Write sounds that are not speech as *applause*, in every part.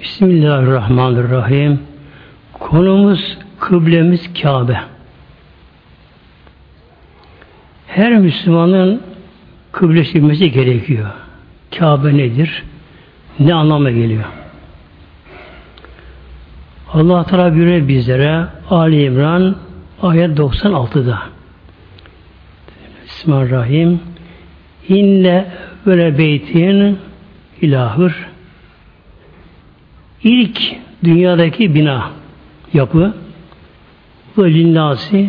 Bismillahirrahmanirrahim. Konumuz kıblemiz Kabe. Her Müslümanın kıblesi gerekiyor. Kabe nedir? Ne anlama geliyor? Allah Teala buyuruyor bizlere Ali İmran ayet 96'da. Bismillahirrahmanirrahim. İnne böyle beytin ilahır ilk dünyadaki bina yapı ve linnasi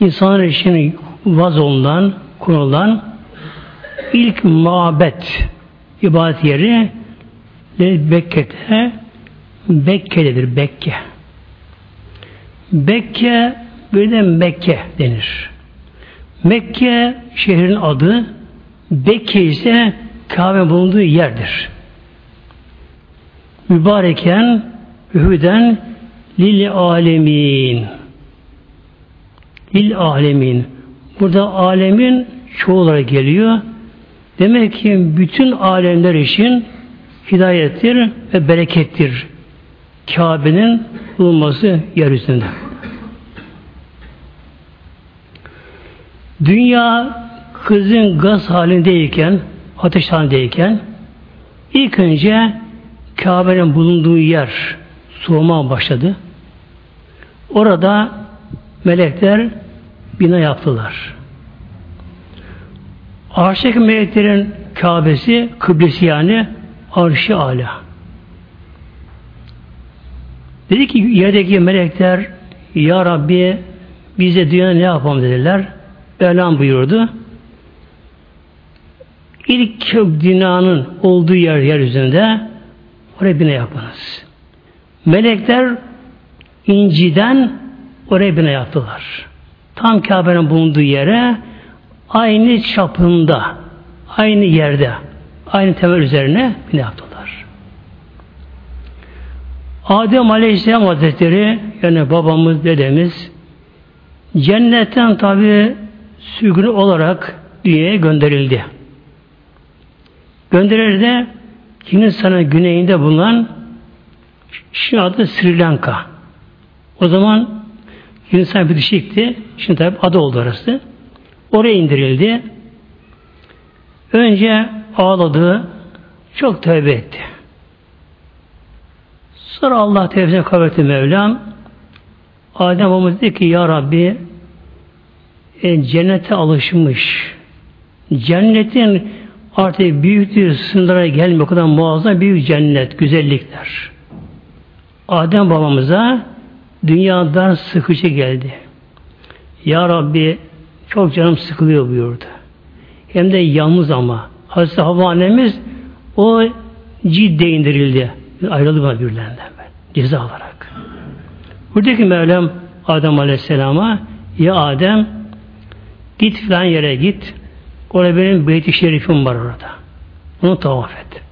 insanlar için vaz olunan, kurulan ilk mabet ibadet yeri Bekke'de Bekke'dedir Bekke. Bekke birden Mekke denir. Mekke şehrin adı, Bekke ise Kabe bulunduğu yerdir. Mübareken Ühüden lil alemin lil alemin burada alemin çoğu olarak geliyor. Demek ki bütün alemler için hidayettir ve berekettir. Kabe'nin bulunması yeryüzünde. Dünya kızın gaz halindeyken, ateş halindeyken ilk önce Kabe'nin bulunduğu yer soğuma başladı. Orada melekler bina yaptılar. Arştaki meleklerin Kabe'si, kıblesi yani arş-ı ala. Dedi ki yerdeki melekler Ya Rabbi bize dünyada ne yapalım dediler. Belam buyurdu. İlk dünyanın olduğu yer yeryüzünde oraya bina yapınız. Melekler inciden oraya bina yaptılar. Tam Kabe'nin bulunduğu yere aynı çapında, aynı yerde, aynı temel üzerine bina yaptılar. Adem Aleyhisselam Hazretleri yani babamız, dedemiz cennetten tabi sürgün olarak dünyaya gönderildi. Gönderildi Hindistan'ın güneyinde bulunan şimdi adı Sri Lanka. O zaman Hindistan bir dişikti. Şimdi tabi adı oldu orası. Oraya indirildi. Önce ağladı. Çok tövbe etti. Sonra Allah tevzine kabul etti Mevlam. Adem babamız dedi ki Ya Rabbi e, cennete alışmış. Cennetin artık büyüktür sınırlara gelmiyor. O kadar muazzam büyük cennet, güzellikler. Adem babamıza dünyadan sıkıcı geldi. Ya Rabbi çok canım sıkılıyor buyurdu. Hem de yalnız ama. Hazreti Havva annemiz o cidde indirildi. Ayrıldı bana birilerinden ben. Ceza olarak. Buradaki Mevlam Adem Aleyhisselam'a ya Adem git filan yere git. Orada benim beyti şerifim var orada. Onu tavaf et.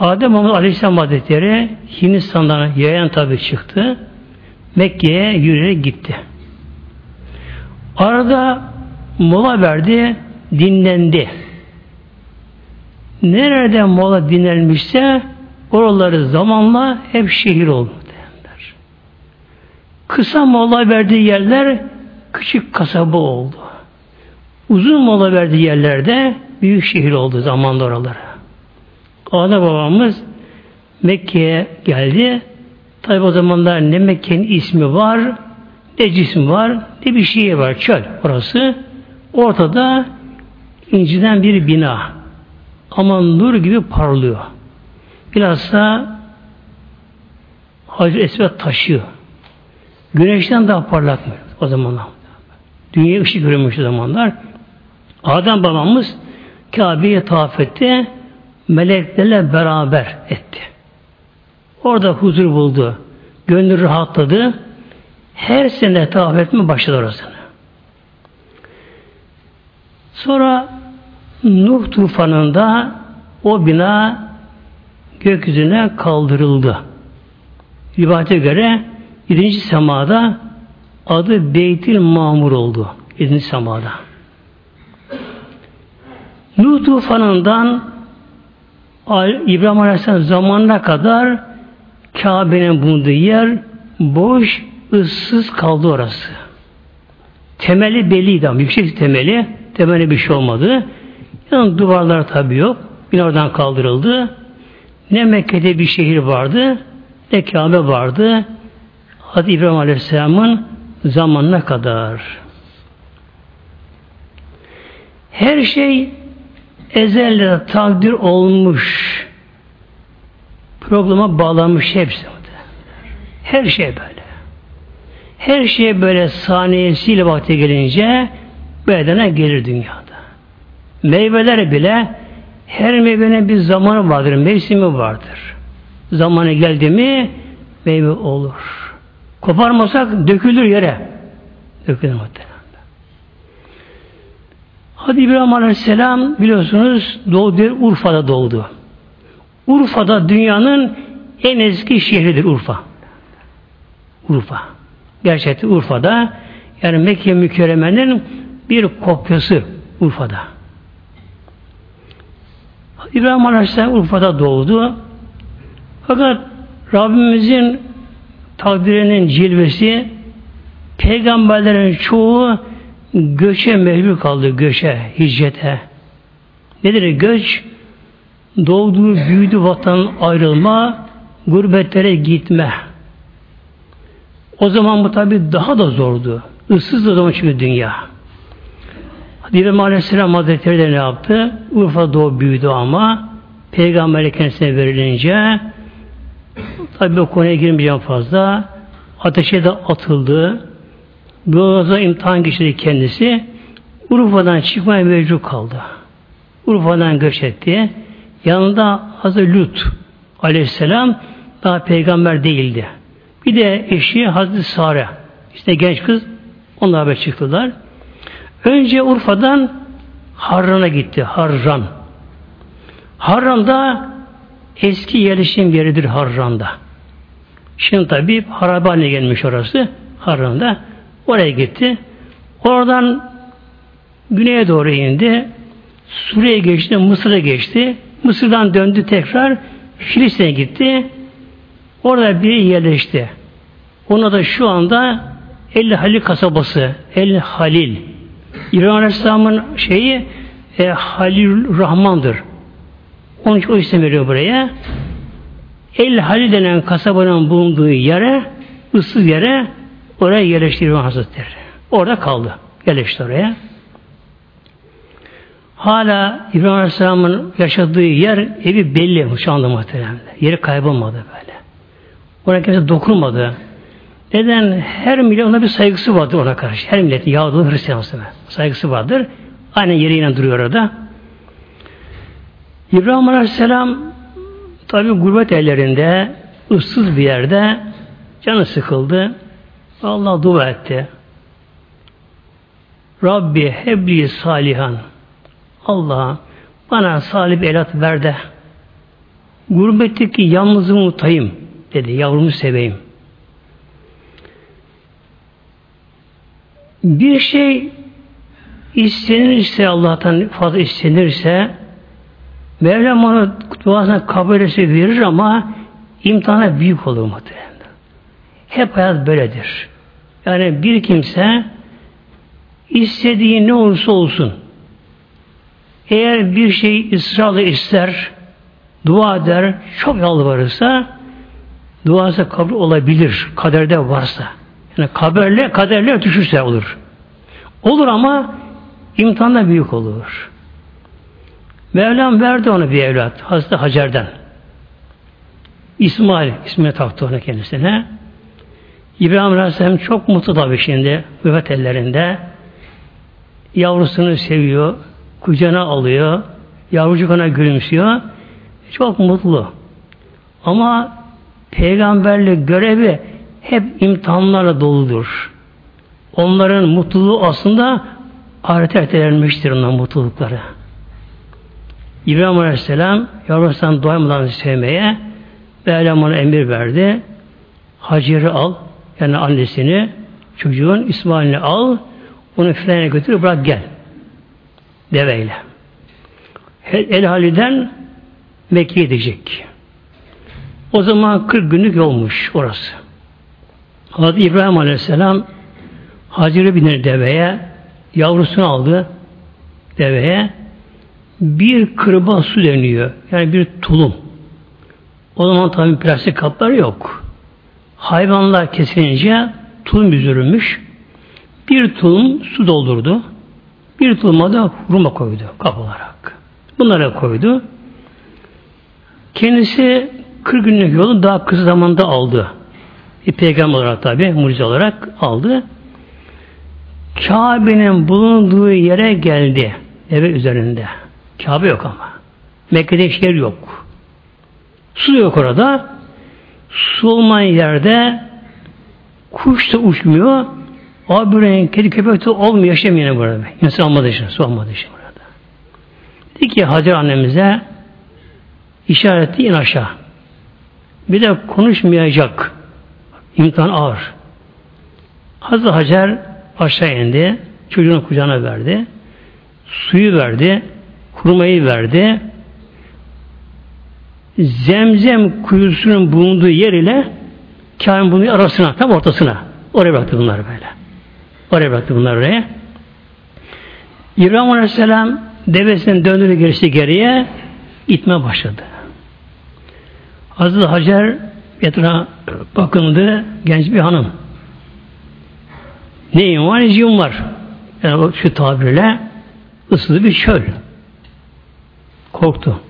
Adem Muhammed Aleyhisselam Hazretleri Hindistan'dan yayan tabi çıktı. Mekke'ye yürüyerek gitti. Arada mola verdi, dinlendi. Nerede mola dinlenmişse oraları zamanla hep şehir oldu. Derler. Kısa mola verdiği yerler küçük kasaba oldu. Uzun mola verdiği yerlerde büyük şehir oldu zamanla oraları. Ana babamız Mekke'ye geldi. Tabi o zamanlar ne Mekke'nin ismi var, ne cismi var, ne bir şey var. Çöl orası. Ortada inciden bir bina. Ama nur gibi parlıyor. Bilhassa Hacı Esvet taşıyor. Güneşten daha parlak o zamanlar. Dünya ışık görünmüş o zamanlar. Adem babamız Kabe'ye tavaf etti. Meleklerle beraber etti. Orada huzur buldu. Gönlü rahatladı. Her sene tavaf etme başladı orasını. Sonra Nuh tufanında o bina gökyüzüne kaldırıldı. Rivayete göre 7. semada adı Beytil Mamur oldu. 7. semada. Nuh tufanından İbrahim Aleyhisselam zamanına kadar Kabe'nin bulunduğu yer boş, ıssız kaldı orası. Temeli belliydi ama yüksek temeli. Temeli bir şey olmadı. Yani duvarlar tabi yok. Yine oradan kaldırıldı. Ne Mekke'de bir şehir vardı, ne Kabe vardı. Hadi İbrahim Aleyhisselam'ın zamanına kadar. Her şey ezelde takdir olmuş. Programa bağlanmış hepsi. Her şey böyle. Her şey böyle saniyesiyle vakti gelince bedene gelir dünyada. Meyveler bile her meyvenin bir zamanı vardır, mevsimi vardır. Zamanı geldi mi meyve olur. Koparmasak dökülür yere. Dökülür muhtemelen. Hadi İbrahim Aleyhisselam biliyorsunuz doğdu, Urfa'da doğdu. Urfa'da dünyanın en eski şehridir Urfa. Urfa. Gerçekten Urfa'da yani Mekke mükerremenin bir kopyası Urfa'da. İbrahim Aleyhisselam Urfa'da doğdu. Fakat Rabbimizin takdirinin cilvesi peygamberlerin çoğu göçe mecbur kaldı, göçe, hicrete. Nedir göç? Doğduğu, büyüdü vatan ayrılma, gurbetlere gitme. O zaman bu tabi daha da zordu. Issız o zaman çünkü dünya. İbrahim Aleyhisselam Hazretleri de ne yaptı? Urfa doğu büyüdü ama Peygamber'e kendisine verilince tabi o konuya girmeyeceğim fazla. Ateşe de atıldı. Boğaz'a imtihan geçirdi kendisi. Urfa'dan çıkmaya mecbur kaldı. Urfa'dan göç etti. Yanında Hazreti Lut aleyhisselam daha peygamber değildi. Bir de eşi Hazreti Sare. İşte genç kız onlar haber çıktılar. Önce Urfa'dan Harran'a gitti. Harran. Harran'da eski yerleşim yeridir Harran'da. Şimdi tabi harabe gelmiş orası. Harran'da. Oraya gitti. Oradan güneye doğru indi. Suriye geçti, Mısır'a geçti. Mısır'dan döndü tekrar Filistin'e gitti. Orada bir yerleşti. Ona da şu anda El Halil kasabası, El Halil. İbrahim Aleyhisselam'ın şeyi e, Halil Rahman'dır. Onun için o isim veriyor buraya. El Halil denen kasabanın bulunduğu yere, ıssız yere oraya yerleşti İbrahim Hazretleri. Orada kaldı. Yerleşti oraya. Hala İbrahim Aleyhisselam'ın yaşadığı yer evi belli şu anda muhtemelen. Yeri kaybolmadı böyle. Ona kimse dokunmadı. Neden? Her millet ona bir saygısı vardır ona karşı. Her milletin Yahudi Hristiyansı saygısı vardır. Aynen yeriyle duruyor orada. İbrahim Aleyhisselam tabi gurbet ellerinde ıssız bir yerde canı sıkıldı. Allah dua etti. Rabbi hebli salihan. Allah bana salih bir evlat ver de gurbetteki yalnızımı unutayım dedi. Yavrumu seveyim. Bir şey istenirse Allah'tan fazla istenirse Mevlam onu duasına kabul etse verir ama imtihana büyük olur muhtemelen. Hep hayat böyledir. Yani bir kimse istediği ne olursa olsun eğer bir şey ısrarla ister, dua eder, çok yalvarırsa duası kabul olabilir. Kaderde varsa. Yani kaderle, kaderle düşürse olur. Olur ama imtihanda büyük olur. Mevlam verdi ona bir evlat. Hazreti Hacer'den. İsmail ismini taktı ona kendisine. İbrahim Aleyhisselam çok mutlu tabii şimdi müvet ellerinde. Yavrusunu seviyor, kucağına alıyor, yavrucuk ona gülümsüyor. Çok mutlu. Ama peygamberlik görevi hep imtihanlarla doludur. Onların mutluluğu aslında ahirete ertelenmiştir onların mutlulukları. İbrahim Aleyhisselam yavrusundan doymadan sevmeye Mevlam ona emir verdi. Hacer'i al, yani annesini, çocuğun İsmail'ini al, onu filan'a götür, bırak gel. Deveyle. El Halil'den Mekke'ye gidecek. O zaman 40 günlük yolmuş orası. Hazreti İbrahim Aleyhisselam Hacer'e biner deveye, yavrusunu aldı deveye, bir kırba su deniyor. Yani bir tulum. O zaman tabi plastik kaplar yok. Hayvanlar kesilince tulum büzülmüş. Bir tulum su doldurdu. Bir tuluma da hurma koydu kap olarak. Bunlara koydu. Kendisi 40 günlük yolu daha kısa zamanda aldı. Bir peygamber olarak tabi, mucize olarak aldı. Kabe'nin bulunduğu yere geldi. Eve üzerinde. Kabe yok ama. Mekke'de şehir yok. Su yok orada. Su olmayan yerde kuş da uçmuyor. Abi kedi köpek de olmuyor. Yaşamıyor burada. İnsan olmadığı için, su olmadığı için burada. Dedi ki Hacer annemize işareti in aşağı. Bir de konuşmayacak. İmtihan ağır. Hazreti Hacer aşağı indi. Çocuğunu kucağına verdi. Suyu verdi. Kurmayı verdi. Zemzem kuyusunun bulunduğu yer ile Kabe'nin bulunduğu arasına, tam ortasına. Oraya bıraktı bunları böyle. Oraya bıraktı bunları oraya. İbrahim Aleyhisselam devesinin döndüğünü gerisi geriye itme başladı. Hazreti Hacer etrafa bakındı genç bir hanım. Neyim var neciyim var. Yani şu tabirle ıssız bir çöl. Korktu.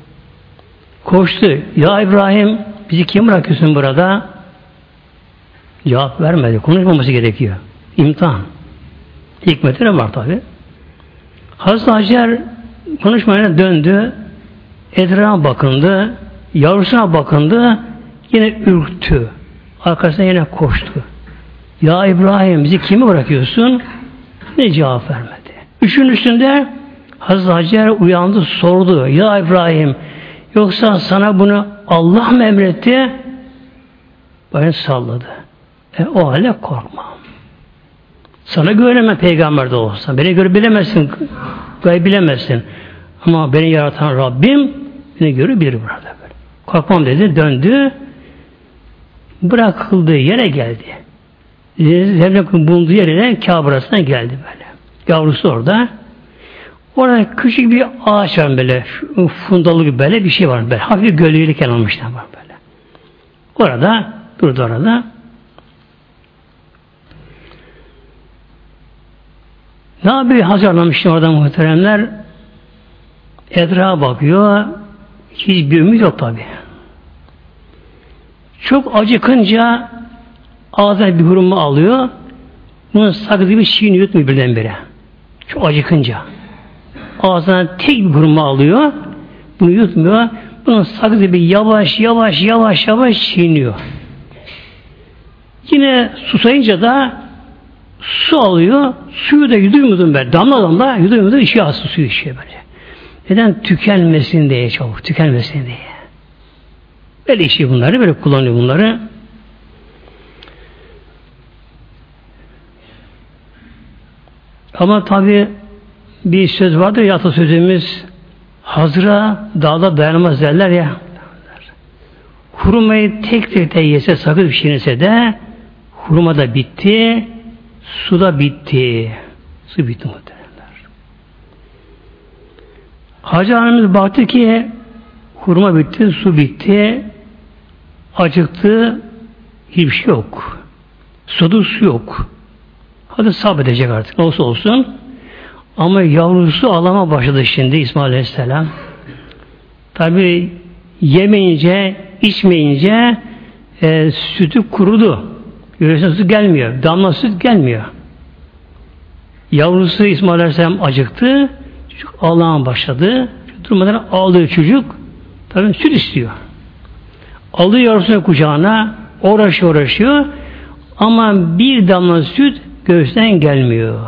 Koştu. Ya İbrahim bizi kim bırakıyorsun burada? Cevap vermedi. Konuşmaması gerekiyor. İmtihan. Hikmetine var tabi. Hazreti Hacer konuşmaya döndü. Etrafa bakındı. Yavrusuna bakındı. Yine ürktü. Arkasına yine koştu. Ya İbrahim bizi kimi bırakıyorsun? Ne cevap vermedi. Üçün üstünde Hazreti Hacer uyandı sordu. Ya İbrahim yoksa sana bunu Allah mı emretti? Beni salladı. E, o halde korkma. Sana güvenemem peygamber de olsa. Beni göre bilemezsin. Gayb bilemezsin. Ama beni yaratan Rabbim beni görebilir burada böyle. Korkmam dedi. Döndü. Bırakıldığı yere geldi. Zemzem bulunduğu yere Kabe geldi böyle. Yavrusu orada. Orada küçük bir ağaç var böyle. Fundalı bir böyle bir şey var böyle. Hafif gölgelik almışlar var böyle. Orada durdu orada. Ne yapıyor? Hazırlamıştı orada muhteremler. Etrafa bakıyor. Hiçbir ümit yok tabi. Çok acıkınca ağzına bir hurma alıyor. Bunun sakızı bir çiğni yutmuyor birdenbire. Çok acıkınca. Ağzına tek bir hurma alıyor. Bunu yutmuyor. Bunun sakızı bir yavaş yavaş yavaş yavaş çiğniyor. Yine susayınca da su alıyor. Suyu da yudum yudum. Damla damla yudum yudum içiyor aslında suyu içiyor böyle. Neden? Tükenmesin diye çabuk. Tükenmesin diye. Böyle işi bunları, böyle kullanıyor bunları. Ama tabi bir söz vardır ya sözümüz hazıra dağda dayanmaz derler ya. Hurmayı tek tek de yese sakız şey de hurma da bitti, su da bitti. Su bitti muhteremler. Hacı Hanımız baktı ki hurma bitti, su bitti, acıktı, hiçbir şey yok. Suda su yok. Hadi sabredecek artık. Olsa olsun. Ama yavrusu alama başladı şimdi İsmail Aleyhisselam. Tabi yemeyince, içmeyince e, sütü kurudu. Yöresine süt gelmiyor. Damla süt gelmiyor. Yavrusu İsmail Aleyhisselam acıktı. Çocuk ağlamaya başladı. Durmadan ağlıyor çocuk. Tabi süt istiyor. Alıyor yavrusunu kucağına. Uğraşıyor uğraşıyor. Ama bir damla süt göğüsten gelmiyor.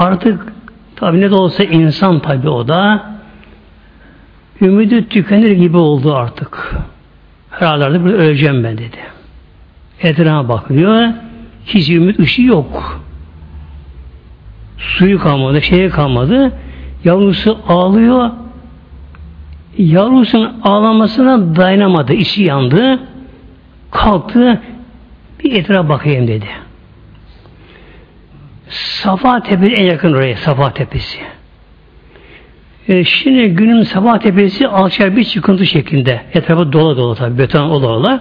Artık tabi ne de olsa insan tabi o da ümidi tükenir gibi oldu artık. Herhalde burada öleceğim ben dedi. Etrafa bakıyor. Hiç ümit ışığı yok. Suyu kalmadı, şeye kalmadı. Yavrusu ağlıyor. Yavrusunun ağlamasına dayanamadı. içi yandı. Kalktı. Bir etrafa bakayım dedi. Safa Tepesi en yakın oraya. Safa Tepesi. E, şimdi günün Safa Tepesi alçak bir çıkıntı şeklinde. Etrafı dola dola tabi. Beton ola ola.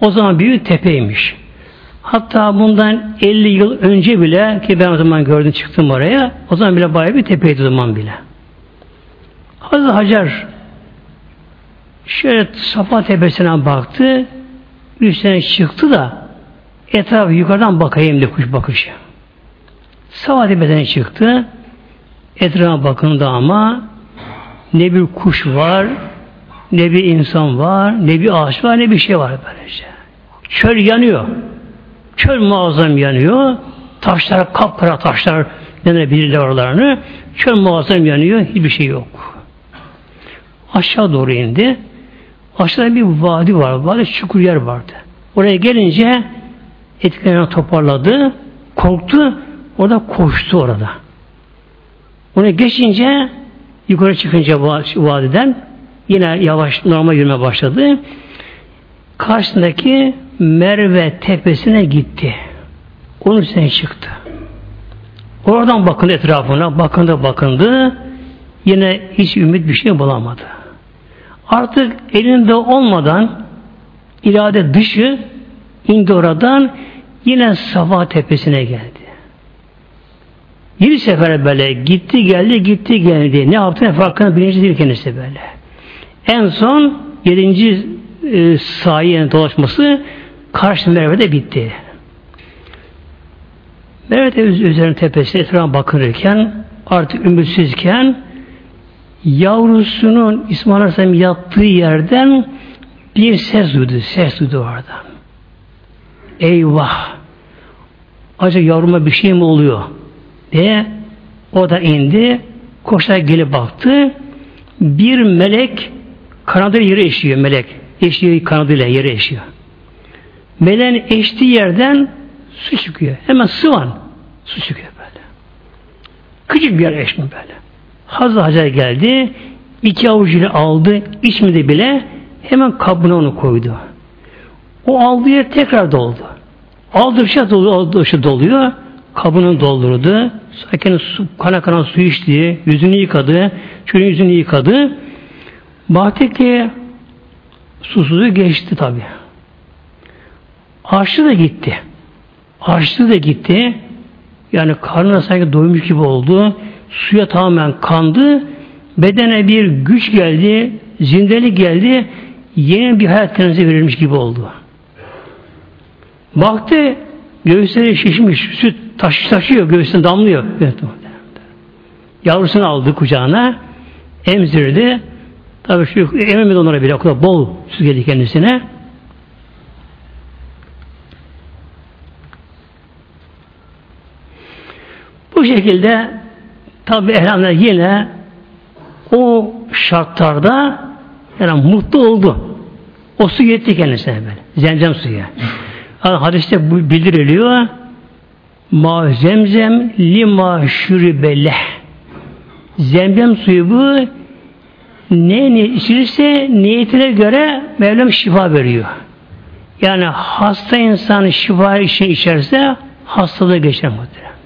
O zaman büyük tepeymiş. Hatta bundan 50 yıl önce bile ki ben o zaman gördüm çıktım oraya o zaman bile bayağı bir tepeydi o zaman bile. Hazreti Hacer şöyle Safa tepesine baktı üstüne çıktı da etrafı yukarıdan bakayım diye kuş bakışı. Safa tepesine çıktı etrafa bakındı ama ne bir kuş var ne bir insan var ne bir ağaç var ne bir şey var böylece. Çöl yanıyor. Çöl muazzam yanıyor. Taşlar kapkara taşlar denebilirler oralarını. Çöl muazzam yanıyor. Hiçbir şey yok. Aşağı doğru indi. Aşağıda bir vadi var. Vadi çukur yer vardı. Oraya gelince etkilerini toparladı. Korktu. Orada koştu orada. Oraya geçince yukarı çıkınca vadiden yine yavaş normal yürüme başladı. Karşısındaki Merve tepesine gitti. Onun üstüne çıktı. Oradan bakındı etrafına, bakındı bakındı. Yine hiç ümit bir şey bulamadı. Artık elinde olmadan irade dışı indi oradan yine Safa tepesine geldi. Bir sefer böyle gitti geldi gitti geldi. Ne yaptığını farkında bilinci değil kendisi böyle. En son yedinci e, sahiye dolaşması Karşı Merve'de bitti. Merve'de üzerine tepesi etrafa bakınırken artık ümitsizken yavrusunun İsmail Aleyhisselam yattığı yerden bir ses duydu. Ses duydu oradan. Eyvah! Acaba yavruma bir şey mi oluyor? Diye o da indi. Koşarak gelip baktı. Bir melek kanadıyla yere eşiyor melek. Eşiyor kanadıyla yere eşiyor. Meleğin eştiği yerden su çıkıyor. Hemen sıvan su çıkıyor böyle. Küçük bir yer eşmi böyle. Hazreti Hacer geldi. iki avucuyla aldı. içmedi bile. Hemen kabına onu koydu. O aldığı yer tekrar doldu. Aldıkça doluyor, aldıkça doluyor. Kabını doldurdu. Sakin su, kana kana su içti. Yüzünü yıkadı. Çocuğun yüzünü yıkadı. Baktı ki susuzluğu geçti tabii. Açlı da gitti. Açlı da gitti. Yani karnına sanki doymuş gibi oldu. Suya tamamen kandı. Bedene bir güç geldi. Zindelik geldi. Yeni bir hayat kendinize verilmiş gibi oldu. Baktı göğüsleri şişmiş. Süt taşı taşıyor. Göğsüne damlıyor. Yavrusunu aldı kucağına. Emzirdi. Tabii şu ememedi onlara bile. O kadar bol süt geldi kendisine. Bu şekilde tabi elhamdülillah yine o şartlarda yani mutlu oldu. O su yetti kendisine böyle. Zemzem suyu. Hadiste bu bildiriliyor. Ma zemzem lima şüribeleh. Zemzem suyu bu ne, ne içilirse niyetine göre Mevlam şifa veriyor. Yani hasta insan şifa için içerse hastalığı geçer muhtemelen.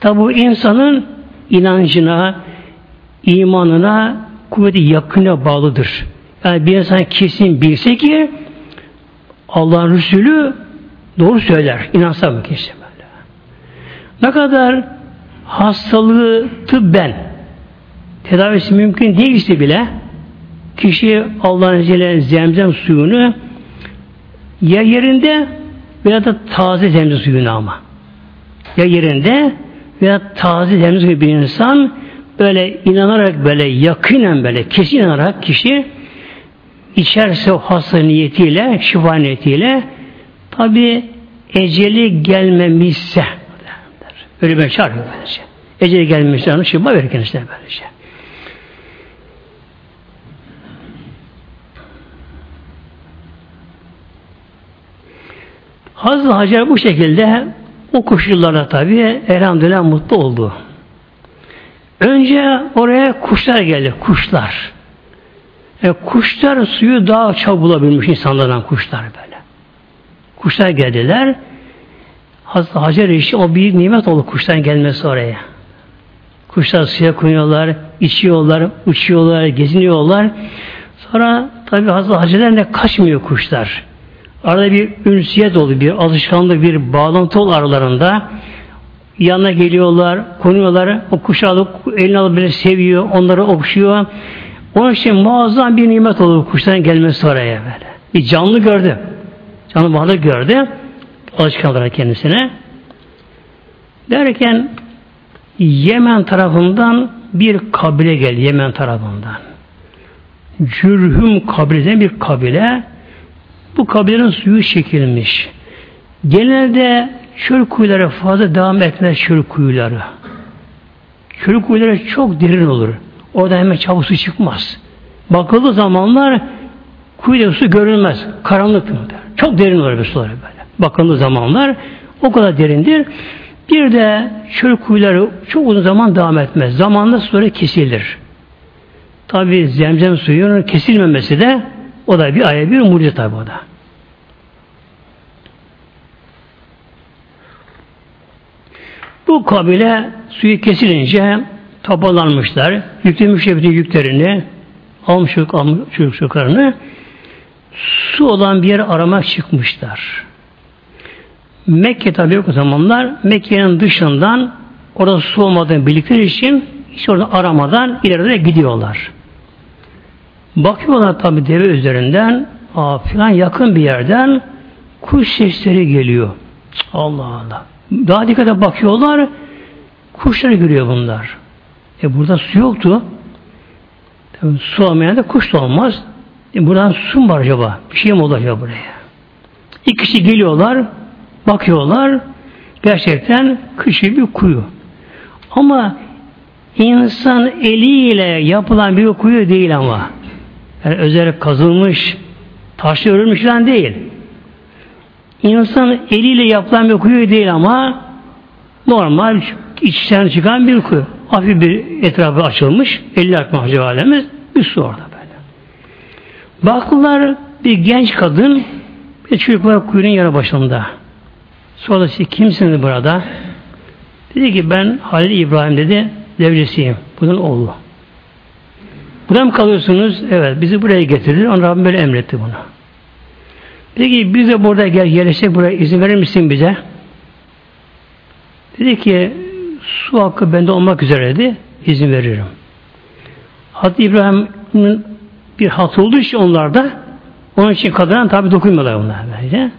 Tabi bu insanın inancına, imanına, kuvveti yakına bağlıdır. Yani bir insan kesin bilse ki Allah'ın Resulü doğru söyler. İnansa mı kişi böyle. Ne kadar hastalığı tıbben tedavisi mümkün değilse bile kişi Allah'ın izniyle zemzem suyunu ya yerinde veya da taze zemzem suyunu ama ya yerinde veya taze temiz gibi bir insan böyle inanarak böyle yakinen böyle kesin inanarak kişi içerse o hasta niyetiyle, şifa niyetiyle tabi eceli gelmemişse öyle bir çağırıyor böylece. Eceli gelmemişse onu şifa verir kendisine böylece. Hazreti Hacer bu şekilde o koşullarda tabi elhamdülillah mutlu oldu. Önce oraya kuşlar geldi. Kuşlar. E, kuşlar suyu daha çabuk bulabilmiş insanlardan kuşlar böyle. Kuşlar geldiler. Hazreti Hacer işi o büyük nimet oldu kuşların gelmesi oraya. Kuşlar suya koyuyorlar, içiyorlar, uçuyorlar, geziniyorlar. Sonra tabi Hazreti Hacer'den kaçmıyor kuşlar. Arada bir ünsiyet oldu, bir alışkanlık, bir bağlantı oldu aralarında. Yanına geliyorlar, konuyorlar, o kuşu alıp eline alıp böyle seviyor, onları okşuyor. Onun için muazzam bir nimet oldu kuşların gelmesi oraya böyle. Bir canlı gördü. Canlı balık gördü. Alışkanlıklara kendisine. Derken Yemen tarafından bir kabile geldi. Yemen tarafından. Cürhüm kabileden bir kabile. Bu kabilenin suyu çekilmiş. Genelde çöl kuyuları fazla devam etmez çöl kuyuları. Çöl kuyuları çok derin olur. Orada hemen çabuk su çıkmaz. Bakıldığı zamanlar kuyuda su görünmez. Karanlık. Çok derin olur bir suları böyle. Bakıldığı zamanlar o kadar derindir. Bir de çöl kuyuları çok uzun zaman devam etmez. Zamanla suları kesilir. Tabi zemzem suyunun kesilmemesi de o da bir aya bir mucize tabi o da. Bu kabile suyu kesilince toparlanmışlar. Yüklemişler bütün yüklerini almış çocuklarını su olan bir yer aramak çıkmışlar. Mekke tabi yok o zamanlar. Mekke'nin dışından orada su olmadığını bildikleri için hiç orada aramadan ileride gidiyorlar. Bakıyorlar tabi deve üzerinden aa, filan yakın bir yerden kuş sesleri geliyor. Allah Allah. Daha dikkate bakıyorlar kuşları görüyor bunlar. E burada su yoktu. Tabii su olmayan da kuş da olmaz. E buradan su mu var acaba? Bir şey mi olacak buraya? İki kişi geliyorlar, bakıyorlar. Gerçekten küçük bir kuyu. Ama insan eliyle yapılan bir kuyu değil ama. Yani özel kazılmış, taşlı örülmüş falan değil. İnsan eliyle yapılan bir kuyu değil ama normal içten çıkan bir kuyu. Hafif bir etrafı açılmış. 50 artma civaremiz. Bir su orada böyle. Baktılar bir genç kadın bir çocuk var kuyunun yarı başında. Sonra siz kimsiniz burada? Dedi ki ben Halil İbrahim dedi devresiyim. Bunun oğlu. Burada mı kalıyorsunuz? Evet. Bizi buraya getirdi. Onu Rabbim böyle emretti bunu. Dedi ki biz de burada gel yerleşecek buraya izin verir misin bize? Dedi ki su hakkı bende olmak üzereydi. izin veririm. Hazreti İbrahim'in bir hat olduğu için onlarda onun için kadına tabi dokunmuyorlar onlar böylece.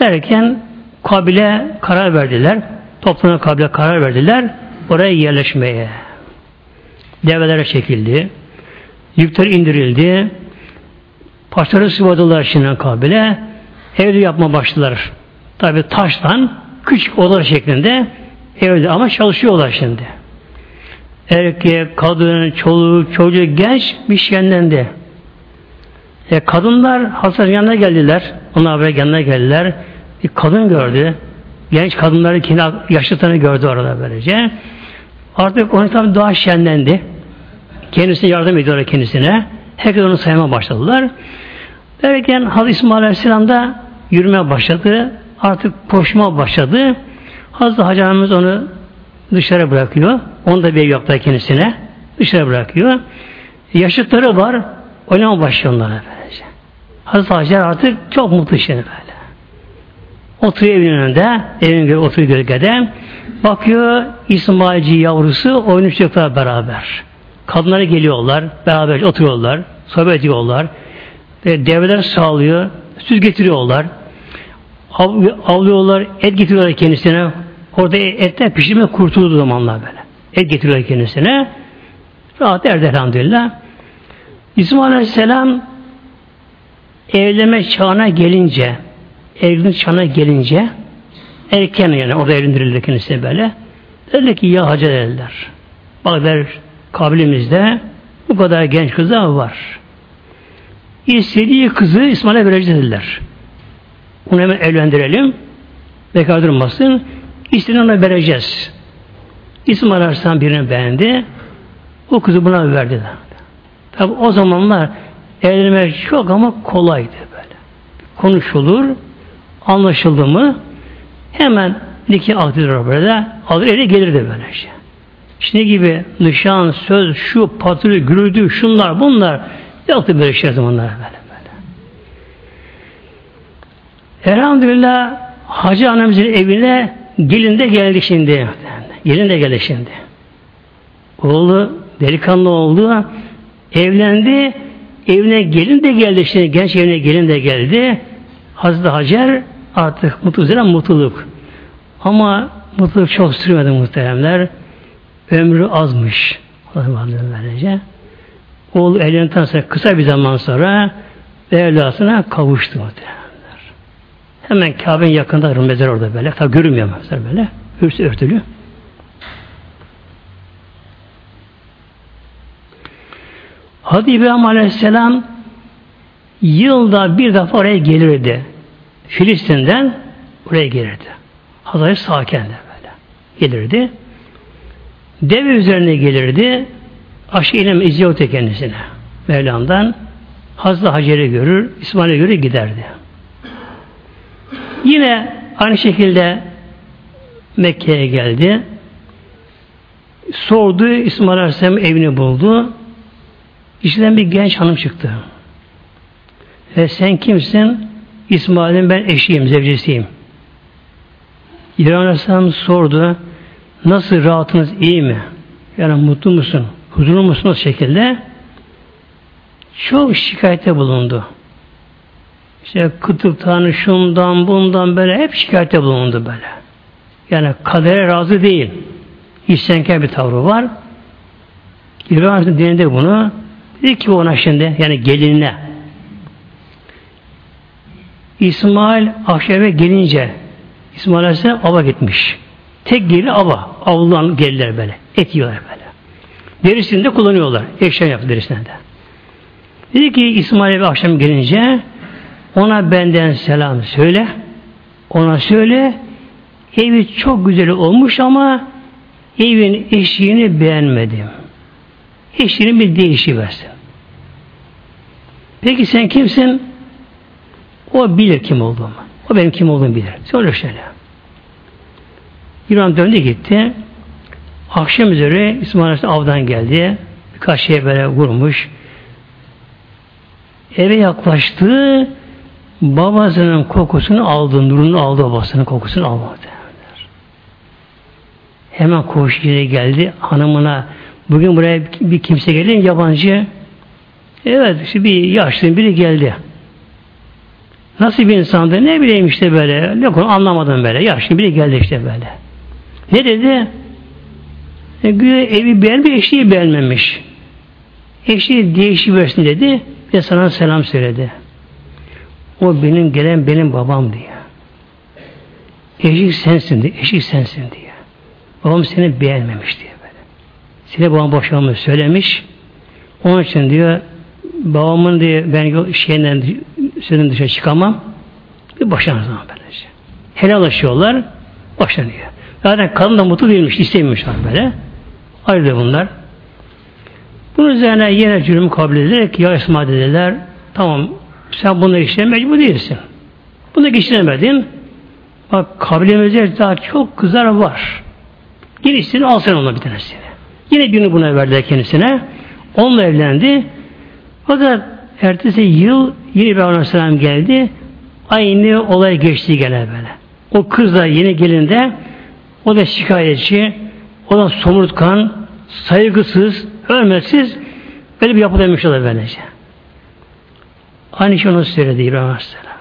Derken kabile karar verdiler. Toplana kabile karar verdiler. Oraya yerleşmeye. Develere çekildi. Yükler indirildi. Paşları sıvadılar şimdi kabile. Evde yapma başladılar. Tabi taştan küçük odalar şeklinde evde ama çalışıyorlar şimdi. Erkek, kadın, çoluk, çocuk, genç bir şeylendi. E, kadınlar Hasan yanına geldiler. Onlar böyle yanına geldiler. Bir kadın gördü. Genç kadınları kendi yaşlılarını gördü orada böylece. Artık onu tabi daha şenlendi. Kendisine yardım ediyorlar kendisine. Herkes onu saymaya başladılar. Derken Hazreti İsmail Aleyhisselam da yürümeye başladı. Artık koşma başladı. Hazreti Hacı onu dışarı bırakıyor. Onu da bir yaptı kendisine. Dışarı bırakıyor. Yaşıtları var. Oynama başlıyor onlara böylece. Hazreti Hacer artık çok mutlu şimdi böyle. Oturuyor evin önünde. Evin önünde oturuyor gölgede. Bakıyor İsmailci yavrusu oynuncaklar beraber. Kadınlara geliyorlar. Beraber oturuyorlar. Sohbet ediyorlar. Devreler sağlıyor. Süt getiriyorlar. Av, avlıyorlar. Et getiriyorlar kendisine. Orada etten pişirme kurtulduğu zamanlar böyle. Et getiriyorlar kendisine. Rahat erdi elhamdülillah. İsmail Aleyhisselam evlenme çağına gelince evlilik çağına gelince erken yani orada evlendirildi kendisi böyle. Dediler ki ya hacı dediler. Bak der kabilimizde bu kadar genç kızlar var. İstediği kızı İsmail'e vereceğiz dediler. Onu hemen evlendirelim. Bekar durmasın. İstediğini vereceğiz. İsmail Aleyhisselam birini beğendi. O kızı buna verdi. Tabi o zamanlar evlenmek çok ama kolaydı böyle. Konuşulur, anlaşıldı mı hemen nikah akdidir böyle. Alır eli gelirdi böyle şey. Şimdi gibi nişan, söz, şu patırı, gürültü, şunlar, bunlar yoktu böyle şey zamanlar böyle böyle. Elhamdülillah Hacı annemizin evine gelin de geldi şimdi. Gelin de geldi şimdi. Oğlu delikanlı oldu. Evlendi. Evine gelin de geldi şimdi. Genç evine gelin de geldi. Hazreti Hacer artık mutlu üzere mutluluk. Ama mutluluk çok sürmedi muhteremler. Ömrü azmış. Oğlu evlendikten sonra kısa bir zaman sonra evlasına kavuştu muhteremler. Hemen Kabe'nin yakında mezar orada böyle. Tabi görünmüyor mezar böyle. Ürsü örtülü. Hadi İbrahim Aleyhisselam yılda bir defa oraya gelirdi. Filistin'den oraya gelirdi. Hazreti Saken'de böyle gelirdi. Deve üzerine gelirdi. Aşağı inem izliyordu kendisine. Mevlam'dan. Hazreti Hacer'i görür, İsmail'i görür giderdi. Yine aynı şekilde Mekke'ye geldi. Sordu, İsmail Aleyhisselam evini buldu. İçinden bir genç hanım çıktı. Ve sen kimsin? İsmail'in ben eşiyim, zevcesiyim. İbrahim Aleyhisselam sordu. Nasıl rahatınız iyi mi? Yani mutlu musun? Huzurlu musun o şekilde? Çok şikayete bulundu. İşte kıtlıktan, şundan, bundan böyle hep şikayete bulundu böyle. Yani kadere razı değil. İstenker bir tavrı var. İbrahim Aleyhisselam dinledi bunu. Dedi ki ona şimdi yani gelinine İsmail akşama gelince İsmail Aleyhisselam ava gitmiş. Tek geri ava. Avludan gelirler böyle. Et yiyorlar böyle. Derisini de kullanıyorlar. Eşya yaptı derisine de. Dedi ki İsmail bir akşam gelince ona benden selam söyle. Ona söyle evi çok güzel olmuş ama evin eşiğini beğenmedim. Eşiğini bir değişi versin. Peki sen kimsin? O bilir kim olduğumu. O benim kim olduğumu bilir. Söyle şöyle. İbrahim döndü gitti. Akşam üzere İsmail Aleyhisselam avdan geldi. Birkaç şey böyle vurmuş. Eve yaklaştı. Babasının kokusunu aldı. Nurunu aldı babasının kokusunu almadı. Hemen koşu geldi. Hanımına bugün buraya bir kimse geldi yabancı. Evet işte bir yaşlı biri geldi. Nasıl bir insandı? Ne bileyim işte böyle. Ne konu anlamadım böyle. Yaşlı biri geldi işte böyle. Ne dedi? E, güya evi beğenmiş, eşliği beğenmemiş. Eşliği değişiversin dedi ve sana selam söyledi. O benim gelen benim babam diye. Eşik sensin diye, eşik sensin diye. Babam seni beğenmemiş diye böyle. Seni babam boşanmış söylemiş. Onun için diyor babamın diye ben şeyinden sözün dışarı çıkamam. Bir boşanır zaman böylece. Helallaşıyorlar, boşanıyor. Zaten kadın da mutlu değilmiş, istemiyormuş böyle. Ayrıca bunlar. Bunun üzerine yine cürüm kabul ederek ya Esma dediler, tamam sen bunu işlemeye mecbur değilsin. Bunu işlemedin. Bak kabilemizde daha çok kızlar var. Yine istediğini al sen ona bir tanesini. Yine günü buna verdiler kendisine. Onunla evlendi. Fakat ertesi yıl yeni bir Aleyhisselam geldi. Aynı olay geçti gene böyle. O kız da yeni gelinde o da şikayetçi, o da somurtkan, saygısız, hürmetsiz böyle bir yapı demiş olur böylece. Aynı şey onu söyledi İbrahim Aleyhisselam.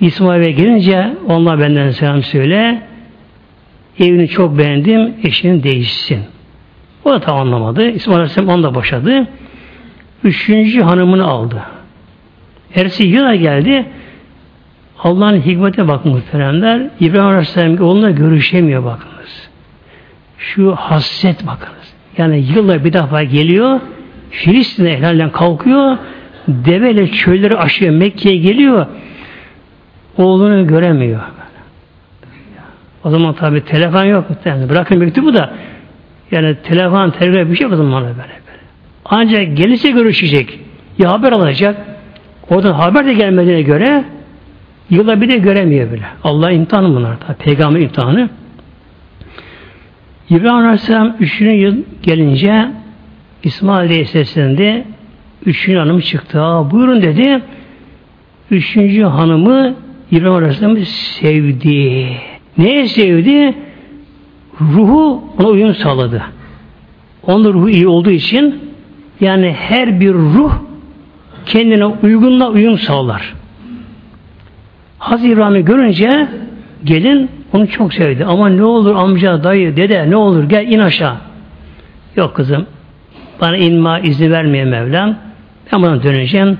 İsmail'e gelince onlar benden selam söyle. Evini çok beğendim, eşinin değişsin. O da tam anlamadı. İsmail Aleyhisselam onu da boşadı. Üçüncü hanımını aldı. Ersi yıla geldi. Allah'ın hikmetine bakın muhteremler. İbrahim Aleyhisselam onunla görüşemiyor bakınız. Şu hasret bakınız. Yani yılla bir defa geliyor. Filistin'e helalden kalkıyor. Deveyle çölleri aşıyor. Mekke'ye geliyor. Oğlunu göremiyor. O zaman tabi telefon yok. Yani bırakın mektubu da yani telefon, telefon bir şey yok o zaman böyle böyle. Ancak gelirse görüşecek. Ya haber alacak. Oradan haber de gelmediğine göre yıla bir de göremiyor bile. Allah imtihanı bunlar. Da. Peygamber imtihanı. İbrahim Aleyhisselam üçüncü yıl gelince İsmail Aleyhisselam. Üçüncü hanım çıktı. Aa, buyurun dedi. Üçüncü hanımı İbrahim Aleyhisselam'ı sevdi. Neye sevdi? Ruhu ona uyum sağladı. Onun ruhu iyi olduğu için yani her bir ruh kendine uygunla uyum sağlar. Hazreti İbrahim'i görünce gelin onu çok sevdi. Ama ne olur amca, dayı, dede ne olur gel in aşağı. Yok kızım. Bana inma izni vermeye Mevlam. Ben buna döneceğim.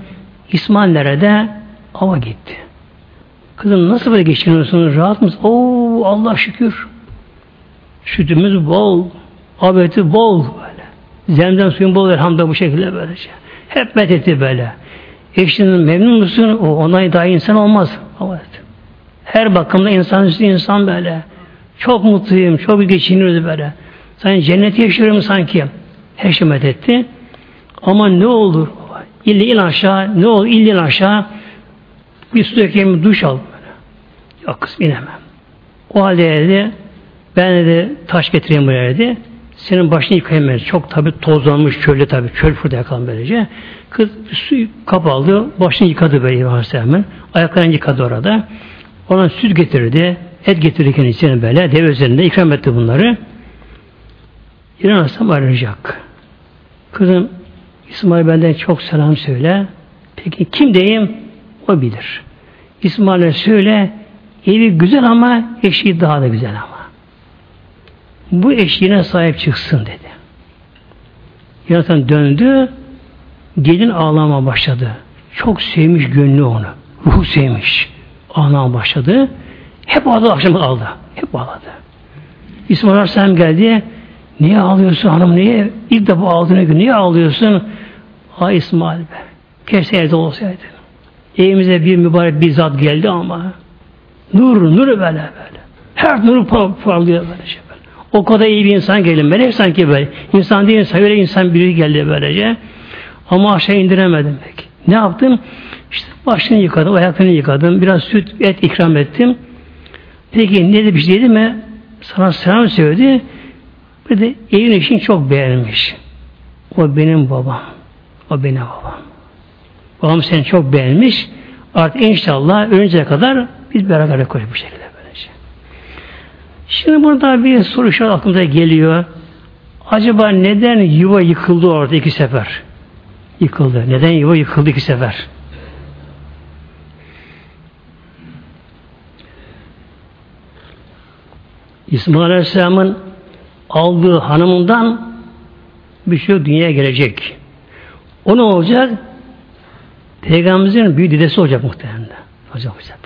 İsmail nerede? Ava gitti. Kızım nasıl böyle geçiniyorsunuz? Rahat mısın? Oo Allah şükür. Sütümüz bol. Abeti bol böyle. Zemzem suyun bol elhamdülillah bu şekilde böylece. Hep methetti böyle. Eşinin memnun musun? O onay daha insan olmaz. Evet. Her bakımda insan üstü insan böyle. Çok mutluyum, çok geçiniyoruz böyle. Sanki cennet yaşıyorum sanki. Her şey methetti. Ama ne olur? İlle in aşağı, ne olur ille in aşağı. Bir su dökeyim, duş al. Böyle. Yok kızım inemem. O halde dedi, ben de taş getireyim buraya dedi. Senin başını yıkayayım Çok tabi tozlanmış çölde tabi. Çöl fırda yakalan böylece. Kız su kap aldı. Başını yıkadı böyle İbrahim Aleyhisselam'ın. Ayaklarını yıkadı orada. Ona süt getirdi. Et getirdi kendisine böyle. Dev üzerinde ikram etti bunları. İran Aleyhisselam arayacak. Kızım İsmail benden çok selam söyle. Peki kim diyeyim? O bilir. İsmail'e söyle evi güzel ama eşi daha da güzel ama. Bu eşiğine sahip çıksın dedi. Yaratan döndü gelin ağlama başladı. Çok sevmiş gönlü onu. Ruhu sevmiş. Ağlama başladı. Hep ağladı akşam aldı. Hep ağladı. İsmail Aleyhisselam geldi. Niye ağlıyorsun hanım? Niye? İlk defa ağladığına göre niye ağlıyorsun? Ha İsmail be. Keşke evde olsaydı. Evimize bir mübarek bir zat geldi ama nur, nur böyle böyle. Her nuru parlıyor böyle şey böyle. O kadar iyi bir insan geldi. Melek sanki böyle. İnsan değil, öyle insan biri geldi böylece. Ama aşağı indiremedim peki. Ne yaptım? İşte başını yıkadım, ayaklarını yıkadım. Biraz süt, et ikram ettim. Peki ne demiş dedi mi? Sana selam söyledi. Bir de evin işini çok beğenmiş. O benim babam. O benim babam. Babam seni çok beğenmiş. Artık inşallah önce kadar biz beraber koş bu şekilde böylece. Şimdi burada bir soru şu aklımıza geliyor. Acaba neden yuva yıkıldı orada iki sefer? Yıkıldı. Neden yuva yıkıldı iki sefer? İsmail Aleyhisselam'ın aldığı hanımından bir şey dünyaya gelecek. O ne olacak? Peygamberimizin büyük dedesi olacak muhtemelen. Hocam olacak.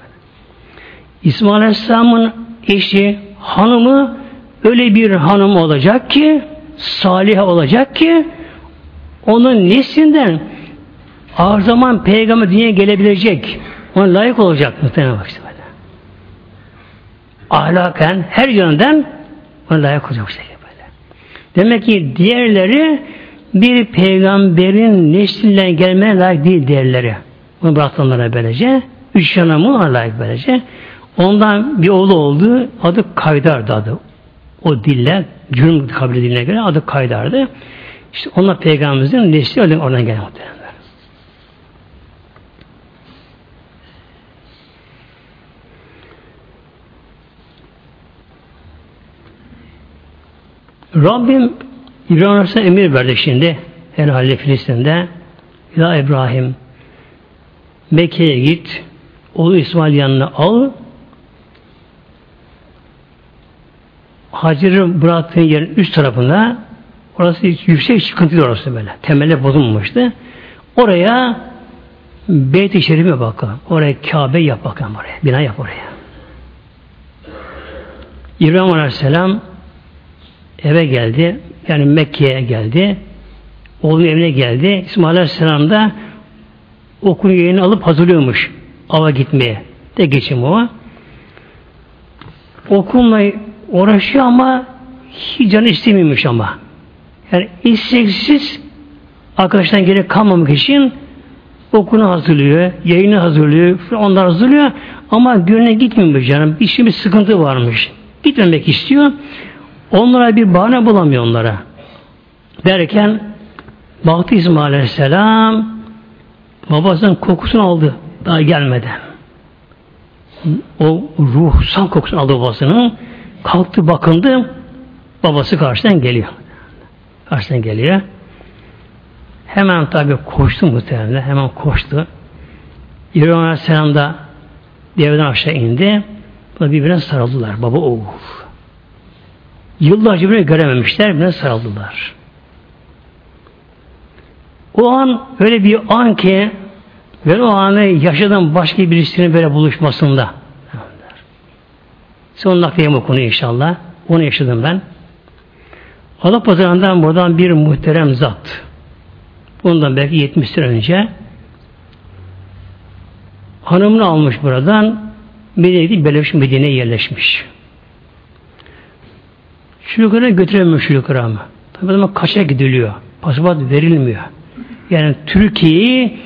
İsmail Aleyhisselam'ın eşi, hanımı öyle bir hanım olacak ki salih olacak ki onun neslinden ağır zaman peygamber dünyaya gelebilecek. Ona layık olacak muhtemelen bak böyle. Ahlaken her yönden ona layık olacak işte böyle. Demek ki diğerleri bir peygamberin neslinden gelmeye layık değil diğerleri. Bunu bıraktı böylece. Üç yanımı ona layık böylece. Ondan bir oğlu oldu. Adı Kaydar'dı adı. O dille, Cürüm kabile diline göre adı Kaydar'dı. İşte onlar peygamberimizin nesli öyle oradan gelen muhtemelenler. Rabbim İbrahim Aleyhisselam emir verdi şimdi herhalde Filistin'de. Ya İbrahim Mekke'ye git oğlu İsmail yanına al Hacer'i bıraktığın yerin üst tarafına orası yüksek çıkıntıydı orası böyle. Temelle bozulmamıştı. Oraya Beyt-i Şerif'e bakalım. Oraya Kabe yap bakalım oraya. Bina yap oraya. İbrahim Aleyhisselam eve geldi. Yani Mekke'ye geldi. Oğlunun evine geldi. İsmail Aleyhisselam da okulun yerini alıp hazırlıyormuş ava gitmeye. De geçim o. okulla uğraşıyor ama hiç canı istemiyormuş ama. Yani isteksiz arkadaştan geri kalmamak için okunu hazırlıyor, yayını hazırlıyor, onlar hazırlıyor ama gönlüne gitmiyor canım. Şey bir sıkıntı varmış. Gitmemek istiyor. Onlara bir bahane bulamıyor onlara. Derken baktı İsmail Aleyhisselam babasının kokusunu aldı daha gelmeden. O ruhsal kokusunu aldı babasının. Kalktı bakındı. Babası karşıdan geliyor. Karşıdan geliyor. Hemen tabi koştu muhtemelen. Hemen koştu. İbrahim Aleyhisselam da deveden aşağı indi. Birbirine sarıldılar. Baba oğul. Yıllarca birbirine görememişler. Birbirine sarıldılar. O an öyle bir an ki ve o anı yaşadan başka birisinin böyle buluşmasında. Son nakliye bu konu inşallah. Onu yaşadım ben. Adapazarı'ndan buradan bir muhterem zat. Bundan belki 70 sene önce hanımını almış buradan Medine'ye Beleviş Medine'ye yerleşmiş. Şu yukarı götüremiyor şu yukarı ama. Tabi ama kaça gidiliyor. Pasaport verilmiyor. Yani Türkiye'yi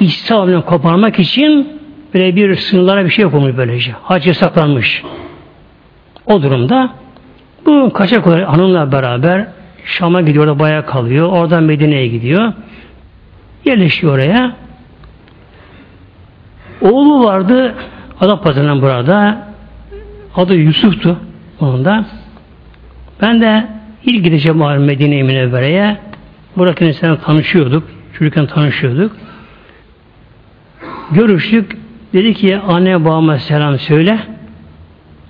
İslam'dan koparmak için böyle bir sınırlara bir şey yapılmış böylece. Hac yasaklanmış. O durumda bu kaçak olarak hanımla beraber Şam'a gidiyor, orada bayağı kalıyor. Oradan Medine'ye gidiyor. Yerleşiyor oraya. Oğlu vardı Adapazarı'ndan burada. Adı Yusuf'tu onun da. Ben de ilk gideceğim Medine'ye Münevvere'ye. Burak insanla tanışıyorduk. Çocukken tanışıyorduk. Görüştük. Dedi ki anne babama selam söyle.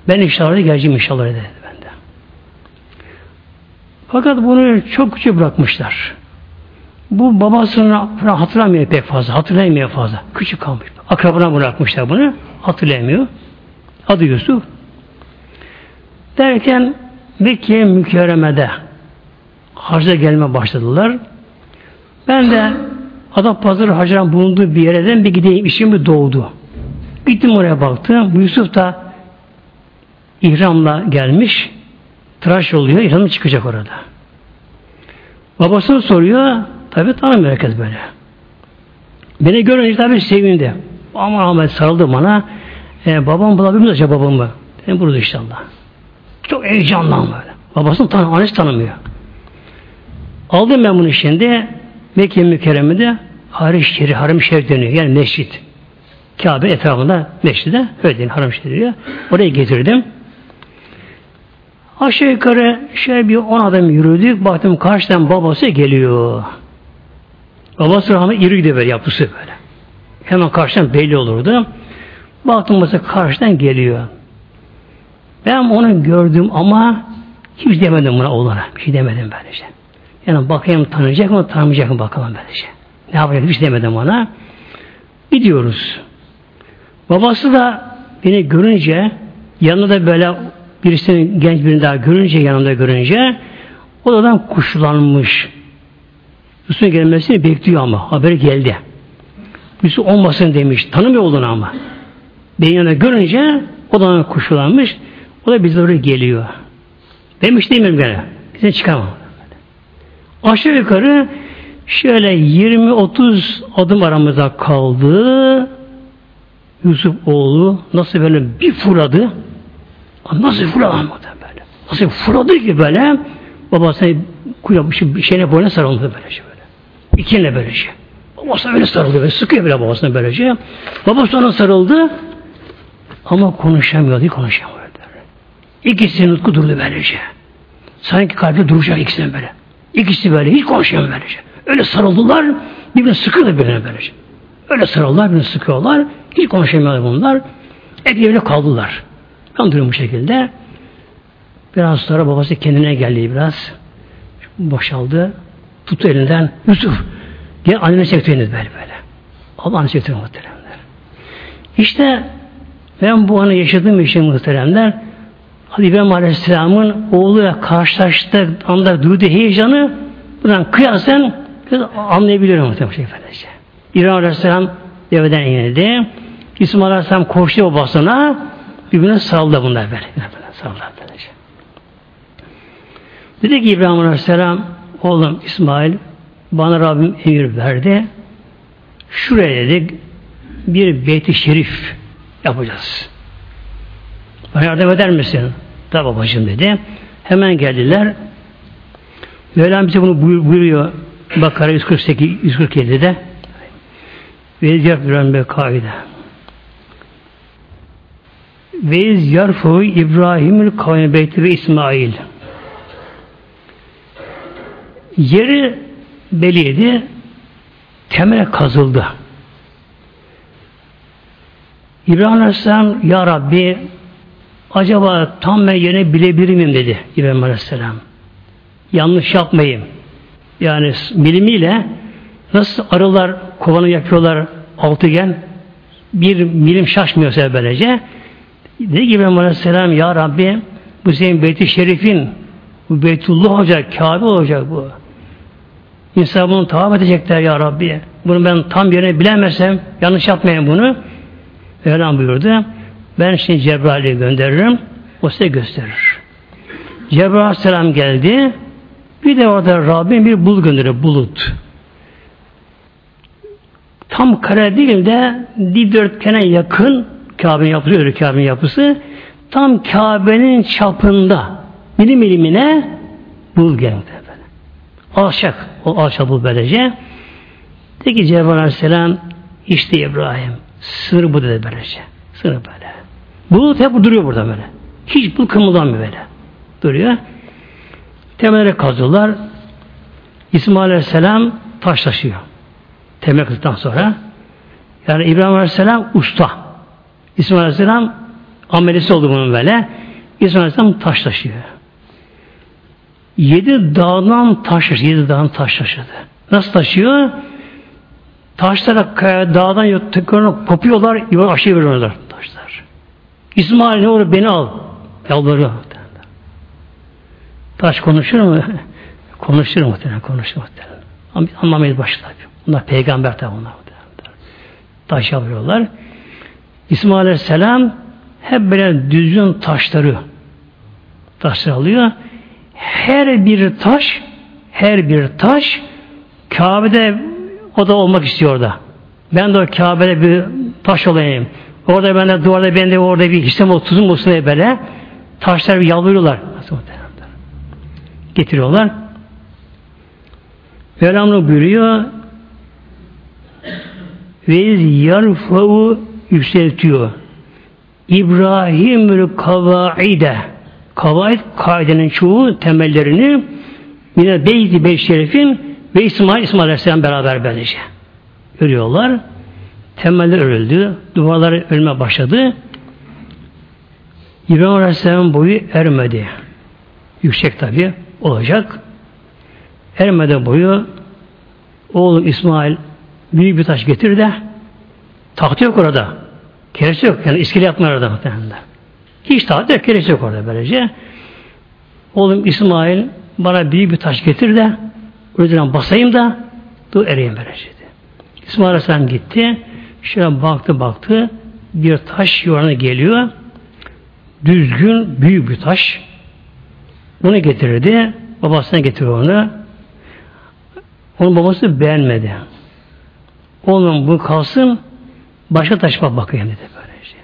Ben inşallah geleceğim inşallah dedi bende. Fakat bunu çok küçük bırakmışlar. Bu babasını hatırlamıyor pek fazla. Hatırlayamıyor fazla. Küçük kalmış. Akrabına bırakmışlar bunu. Hatırlayamıyor. Adı Yusuf. Derken Mekke mükerremede hacda gelme başladılar. Ben de Adam Pazarı Hacı'nın bulunduğu bir yerden bir gideyim. İşim bir doğdu. Gittim oraya baktım. Yusuf da ihramla gelmiş. Tıraş oluyor. İhramı çıkacak orada. Babasını soruyor. Tabi tanımıyor herkes böyle. Beni görünce tabi sevindi. Aman Ahmet sarıldı bana. E, babam bulabilir mi acaba babamı? Ben burada inşallah. Çok heyecanlandı böyle. Babasını tanı, annesi tanımıyor. Aldım ben bunu şimdi. Mekke mükerremede Harim Şerif, Harim Şerif deniyor. Yani mescit. Kabe etrafında mescide öyle deniyor. Harim Şerif diyor. Oraya getirdim. Aşağı yukarı şey bir on adım yürüdük. Baktım karşıdan babası geliyor. Babası rahmet iriydi böyle yapısı böyle. Hemen karşıdan belli olurdu. Baktım babası karşıdan geliyor. Ben onu gördüm ama hiç demedim buna oğlana. Bir şey demedim böylece. Yani bakayım tanıyacak mı tanımayacak mı bakalım böylece. Ne yapacak hiç demedim ona. Gidiyoruz. Babası da beni görünce yanında da böyle birisini genç birini daha görünce yanında görünce odadan kuşlanmış. Yusuf'un gelmesini bekliyor ama haberi geldi. Yusuf olmasın demiş. Tanımıyor olduğunu ama. Beni yanında görünce odadan kuşlanmış. O da bize doğru geliyor. Demiş değil mi gene? Bize çıkamam. Aşağı yukarı şöyle 20-30 adım aramızda kaldı. Yusuf oğlu nasıl böyle bir fırladı. Nasıl fırladı böyle. Nasıl fırladı ki böyle babasına kuyapmış bir şeyine boyuna sarıldı böylece böyle. İkinle böylece. Babasına öyle sarıldı böyle. Sıkıyor bile babasına böylece. Babası ona sarıldı ama konuşamıyordu, konuşamıyordu. İkisi nutku durdu böylece. Sanki kalbi duracak ikisinin böyle. İkisi böyle hiç konuşamıyor böylece. Öyle sarıldılar, birbirine sıkıyorlar birbirine böylece. Öyle sarıldılar, birbirini sıkıyorlar. Hiç konuşamıyorlar bunlar. Hep yerine kaldılar. Ben duruyorum bu şekilde. Biraz sonra babası kendine geldi biraz. Boşaldı. Tuttu elinden. Yusuf. Gel annene çektiğiniz böyle böyle. Allah annene çektiğiniz muhteremler. İşte ben bu anı yaşadığım için muhteremler Hadi İbrahim Aleyhisselam'ın oğluyla karşılaştığı anda duyduğu heyecanı buradan kıyasen anlayabilirim muhtemelen şey efendice. İbrahim Aleyhisselam deveden inildi. İsmail Aleyhisselam koştu babasına birbirine sarıldı bunlar böyle. Sarıldı böylece. Dedi ki İbrahim Aleyhisselam oğlum İsmail bana Rabbim emir verdi. Şuraya dedik bir beyti şerif yapacağız. Bana yardım eder misin? Tabi babacığım dedi. Hemen geldiler. Mevlam bize bunu buyuruyor. Bakara 148, 147'de ve yapıran bir kaide. Ve iz yarfu İbrahim'ül kavmi beyti ve İsmail. Yeri beliydi. Temele kazıldı. İbrahim Aleyhisselam Ya Rabbi acaba tam ben yerine bilebilir miyim dedi İbrahim Aleyhisselam. Yanlış yapmayayım. Yani bilimiyle nasıl arılar kovanı yapıyorlar altıgen bir milim şaşmıyorsa böylece dedi ki İbrahim Aleyhisselam Ya Rabbi bu senin beyti şerifin bu Beytullah olacak, Kabe olacak bu. İnsan bunu tavaf edecekler ya Rabbi. Bunu ben tam yerine bilemezsem, yanlış yapmayayım bunu. Mevlam buyurdu. Ben şimdi Cebrail'i gönderirim. O size gösterir. Cebrail Aleyhisselam geldi. Bir de orada Rabbim bir bulut gönderir. Bulut. Tam kare değil de dikdörtgene yakın Kabe'nin yapısı, öyle Kabe'nin yapısı tam Kabe'nin çapında milim milimine bul geldi. Alçak. O alçak bul böylece. Dedi ki Cebrail Aleyhisselam işte İbrahim. Sınır bu dedi böylece. Sınır böyle. Bulut hep duruyor burada böyle. Hiç bu kımıldanmıyor böyle. Duruyor. Temellere kazıyorlar. İsmail Aleyhisselam taşlaşıyor. Temel kızdıktan sonra. Yani İbrahim Aleyhisselam usta. İsmail Aleyhisselam amelisi oldu bunun böyle. İsmail Aleyhisselam taşlaşıyor. Yedi dağdan taş taşıdı. Yedi dağdan taş taşıdı. Nasıl taşıyor? Taşlara kaya, dağdan tekrarına kopuyorlar, yuvarı aşağı veriyorlar. İsmail ne olur beni al. Yalvarıyor. Taş konuşur mu? *laughs* konuşur muhtemelen, konuşur muhtemelen. Ama anlamayız başta. Bunlar peygamber tabi bunlar. Taş yapıyorlar. İsmail Aleyhisselam hep böyle düzgün taşları taşlar alıyor. Her bir taş her bir taş Kabe'de o da olmak istiyor da. Ben de o Kabe'de bir taş olayım. Orada ben de duvarda ben de orada bir hissem otuzum olsun diye böyle taşlar bir yalvarıyorlar. Getiriyorlar. Mevlam buyuruyor ve yarfa'u yükseltiyor. İbrahimül kavaide kavaid kaidenin çoğu temellerini yine Beyti Bey Şerif'in ve İsmail İsmail Aleyhisselam beraber böylece. Görüyorlar. Temeller örüldü. Duvarlar ölme başladı. İbrahim Aleyhisselam boyu ermedi. Yüksek tabi olacak. Ermeden boyu oğlum İsmail büyük bir taş getir de tahtı yok orada. Keresi yok. Yani iskele yapma orada muhtemelen. Hiç tahtı yok. Keresi yok orada böylece. Oğlum İsmail bana büyük bir taş getir de Üzerine basayım da dur ereyim böylece. İsmail Aleyhisselam gitti. Şöyle baktı baktı. Bir taş yuvarına geliyor. Düzgün büyük bir taş. Bunu getirdi. Babasına getiriyor onu. Onun babası beğenmedi. Oğlum bu kalsın başka taş bak bakayım dedi böylece.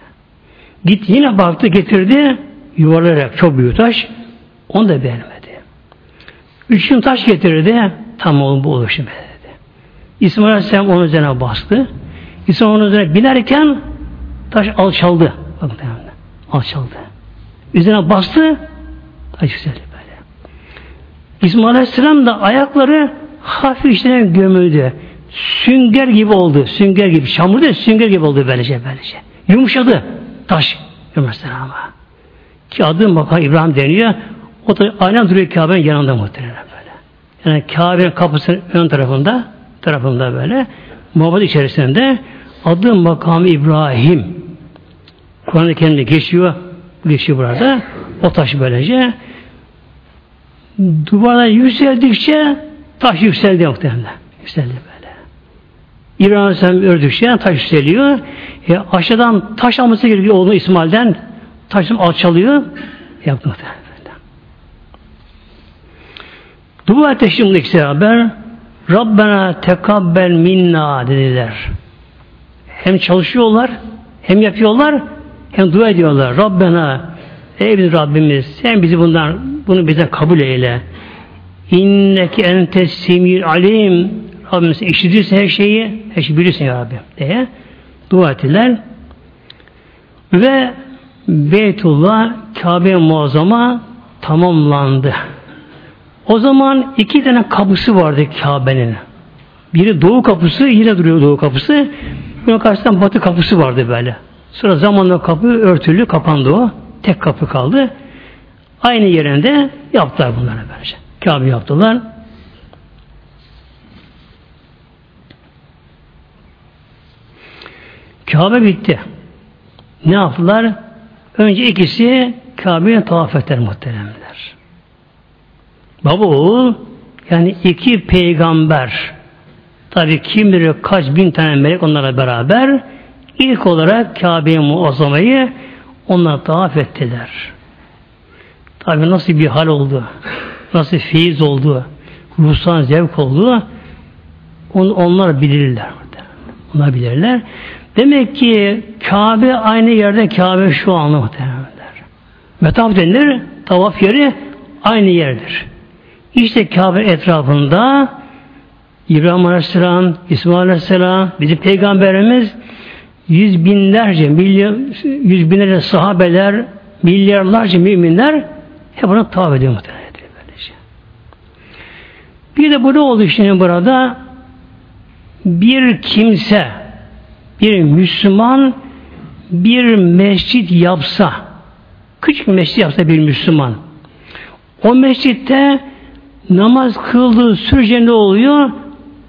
Git yine baktı getirdi yuvarlayarak çok büyük taş. Onu da beğenmedi. Üçüncü taş getirdi. Tam oğlum bu olur şimdi dedi. İsmail Aleyhisselam onun üzerine bastı. İsmail onun üzerine binerken taş alçaldı. Bakın alçaldı. Üzerine bastı taş yükseldi böyle. İsmail Aleyhisselam da ayakları hafif içine gömüldü. Sünger gibi oldu. Sünger gibi. Çamur değil, sünger gibi oldu böylece böylece. Yumuşadı taş. Yumuşadı ama. Ki adı bakan İbrahim deniyor. O da aynen duruyor Kabe'nin yanında muhtemelen böyle. Yani Kabe'nin kapısının ön tarafında tarafında böyle muhabbet içerisinde adı makamı İbrahim. Kur'an-ı geçiyor geçiyor burada. O taş böylece duvarlar yükseldikçe taş yükseldi muhtemelen. Yükseldi böyle. İbrahim Aleyhisselam ördükçe taş yükseliyor. E, aşağıdan taş alması gerekiyor oğlu İsmail'den. taşım alçalıyor. Yaptı muhtemelen. Dua ikisi beraber. Rabbena tekabbel minna dediler. Hem çalışıyorlar, hem yapıyorlar, hem dua ediyorlar. Rabbena ey bizim Rabbimiz sen bizi bundan bunu bize kabul eyle. İnneki entes semir alim. Rabbimiz işitirse her şeyi, her şeyi bilirsin ya Rabbi diye dua ettiler. Ve Beytullah Kabe muazzama tamamlandı. O zaman iki tane kapısı vardı Kabe'nin. Biri doğu kapısı, yine duruyor doğu kapısı. Bunun karşısından batı kapısı vardı böyle. Sonra zamanla kapı örtülü, kapandı o. Tek kapı kaldı. Aynı yerinde yaptılar bunları böylece. Kabe yaptılar. Kabe bitti. Ne yaptılar? Önce ikisi Kabe'ye tavaf ettiler muhteremler. Baba oğul yani iki peygamber tabi kim bilir kaç bin tane melek onlara beraber ilk olarak Kabe'yi muazzamayı onlar tavaf ettiler. Tabi nasıl bir hal oldu, nasıl feyiz oldu, ruhsan zevk oldu, onu onlar bilirler. Onlar bilirler. Demek ki Kabe aynı yerde Kabe şu anda muhtemelenler. Metaf denilir, tavaf yeri aynı yerdir. İşte Kabe etrafında İbrahim Aleyhisselam, İsmail Aleyhisselam, bizim peygamberimiz yüz binlerce, milyar, yüz binlerce sahabeler, milyarlarca müminler hep ona tavaf ediyor muhtemelen. Bir de burada oldu işte burada bir kimse bir Müslüman bir mescit yapsa küçük mescit yapsa bir Müslüman o mescitte namaz kıldığı sürece ne oluyor?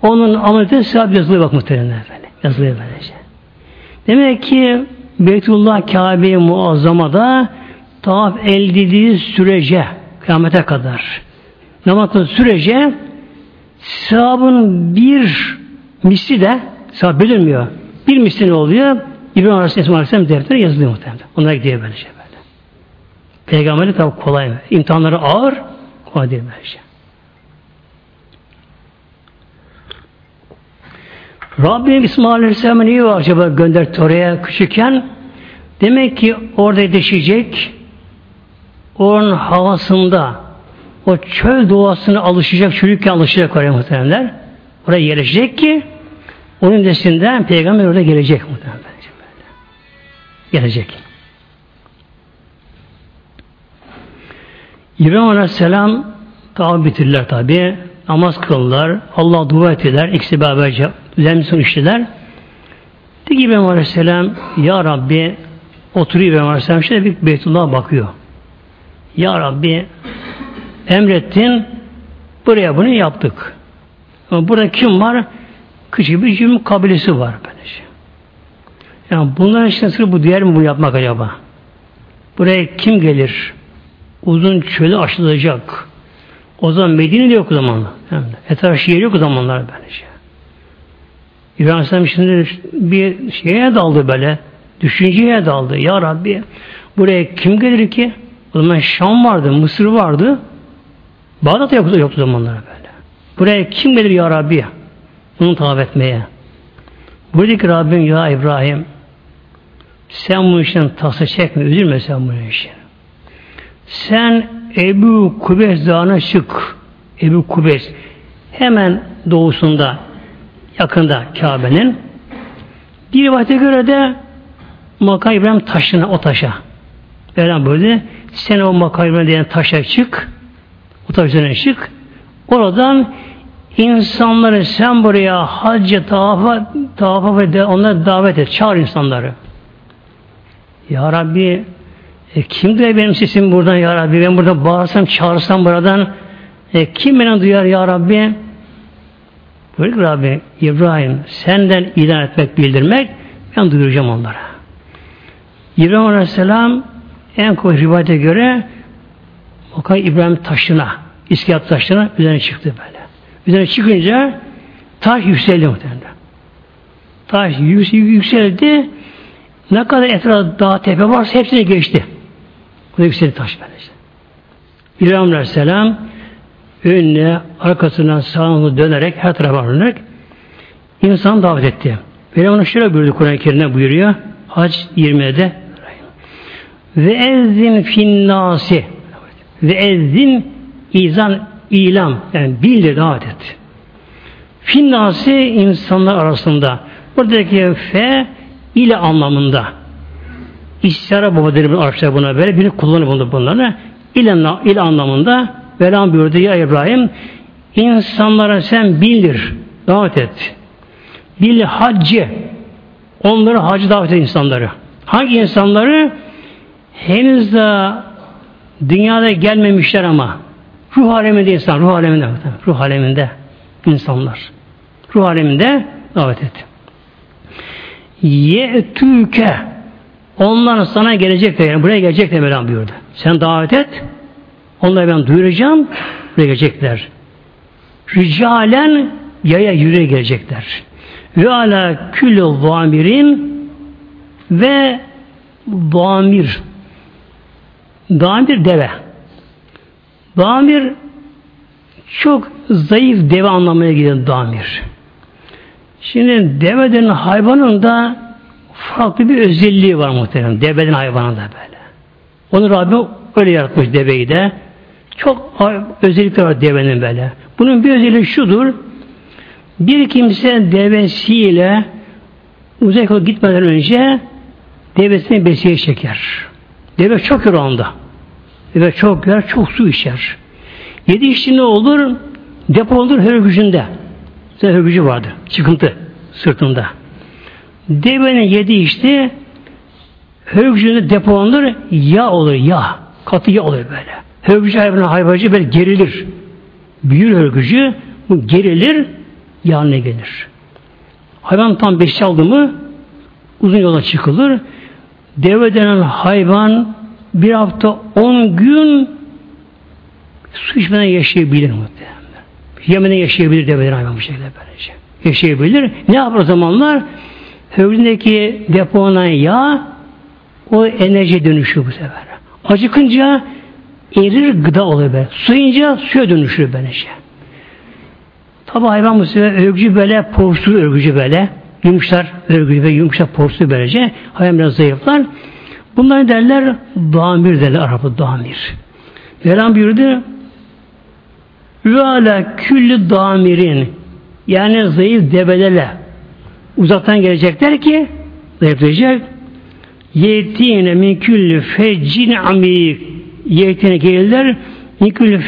Onun ameliyatı sevap yazılıyor bak muhtemelen efendim. Yazılıyor böylece. Demek ki Beytullah Kabe-i Muazzama'da tavaf elde sürece kıyamete kadar namazın sürece sevabın bir misli de sevap bölünmüyor. Bir misli ne oluyor? İbrahim Aleyhisselam Aleyhisselam defteri yazılıyor muhtemelen. Onlara gidiyor böylece böyle. Peygamberlik tabi kolay? İmtihanları ağır, kolay değil böylece. Rabbim İsmail Aleyhisselam'ı niye acaba gönderdi oraya küçükken? Demek ki orada yetişecek, onun havasında, o çöl doğasına alışacak, çürükken alışacak oraya muhtemelenler. Oraya yerleşecek ki onun desinden peygamber orada gelecek muhtemelen. Gelecek. İbrahim Aleyhisselam tabi bitirdiler tabi. Namaz kıldılar. Allah dua ettiler. İkisi beraberce düzenli iştiler. Dedi ki İbrahim Aleyhisselam Ya Rabbi oturuyor İbrahim Aleyhisselam şöyle bir Beytullah'a bakıyor. Ya Rabbi emrettin buraya bunu yaptık. Ama burada kim var? Küçük bir cümle kabilesi var böylece. Yani bunların için sırf bu diğer mi bu yapmak acaba? Buraya kim gelir? Uzun çölü aşılacak. O zaman Medine de yok o zaman. Yani etraf şehir yok o zamanlar böylece. İbrahim Aleyhisselam şimdi bir şeye daldı böyle. Düşünceye daldı. Ya Rabbi buraya kim gelir ki? O zaman Şam vardı, Mısır vardı. Bağdat da yoktu, yoktu zamanlar böyle. Buraya kim gelir ya Rabbi? Bunu tavaf etmeye. Buradaki Rabbim ya İbrahim sen bu işten tasa çekme, üzülme sen bu işin. Sen Ebu Kubes dağına çık. Ebu Kubes hemen doğusunda yakında Kabe'nin bir rivayete göre de Makam İbrahim taşına o taşa. Böyle böyle sen o Makam İbrahim diyen taşa çık o taş üzerine çık oradan insanları sen buraya hacca tavafa, tavafa ve de onları davet et. Çağır insanları. Ya Rabbi e, kim duyar benim sesim buradan Ya Rabbi? Ben burada bağırsam, çağırsam buradan e, kim beni duyar Ya Rabbi? Buyur Rabbi İbrahim senden ilan etmek, bildirmek ben duyuracağım onlara. İbrahim Aleyhisselam en kuvvetli rivayete göre o İbrahim taşına, İskiyat taşına üzerine çıktı böyle. Üzerine çıkınca taş yükseldi muhtemelen. Taş yükseldi. Ne kadar etrafta dağ tepe varsa hepsini geçti. Bu da yüksek taş böylece. İbrahim Aleyhisselam önüne, arkasına, sağına dönerek, her tarafa dönerek insan davet etti. Peygamber şöyle buyurdu Kur'an-ı Kerim'de buyuruyor. Hac 20'de ve ezzin finnasi ve ezzin izan ilam yani bildir davet et. Finnasi insanlar arasında buradaki fe ile anlamında İstihara baba derim Arapça buna böyle biri kullanır bunu bunları ile, ile anlamında Velam buyurdu ya İbrahim insanlara sen bildir davet et. Bil haccı onları hacı davet et insanları. Hangi insanları? Henüz de dünyada gelmemişler ama ruh aleminde insan, ruh aleminde ruh aleminde insanlar. Ruh aleminde davet et. Ye'tüke onlar sana gelecek de yani buraya gelecek de Mevlam buyurdu. Sen davet et. Onları ben duyuracağım. Buraya gelecekler. Ricalen yaya yürüye gelecekler. Ve ala küllü zamirin ve damir damir deve damir çok zayıf deve anlamına geliyor damir. Şimdi deveden hayvanın da farklı bir özelliği var muhtemelen. Deveden hayvanın da böyle. Onu Rabbim öyle yaratmış deveyi de. Çok özellikler var devenin böyle. Bunun bir özelliği şudur. Bir kimse devesiyle uzak yol gitmeden önce devesini besiye çeker. Deve çok yer anda. Deve çok yer, çok su içer. Yedi içti ne olur? Depo olur hörgücünde. Hörgücü vardı. Çıkıntı sırtında. Devenin yedi içti hörgücünde depolanır yağ olur yağ. Katı yağ olur böyle. Hörgücü hayvanı hayvancı böyle gerilir. Büyür hörgücü bu gerilir yağına gelir. Hayvan tam beş aldı mı uzun yola çıkılır. Deve denen hayvan bir hafta on gün su içmeden yaşayabilir muhtemelen. Yemeden yaşayabilir develer hayvan bu şekilde böylece. Yaşayabilir. Ne yapar zamanlar? Hövlündeki depolanan yağ o enerji dönüşüyor bu sefer. Acıkınca erir gıda oluyor böyle. Suyunca suya dönüşür böylece. Tabi hayvan bu sefer örgücü böyle, porsu örgücü böyle. Yumuşlar örgücü ve yumuşak porsu böylece. Hayvan biraz zayıflar. Bunlar derler damir derler Arap'ı damir. Mevlam buyurdu ve ala küllü damirin yani zayıf develerle uzaktan gelecekler ki zayıflayacak yetine min küllü amik yetine gelirler min küllü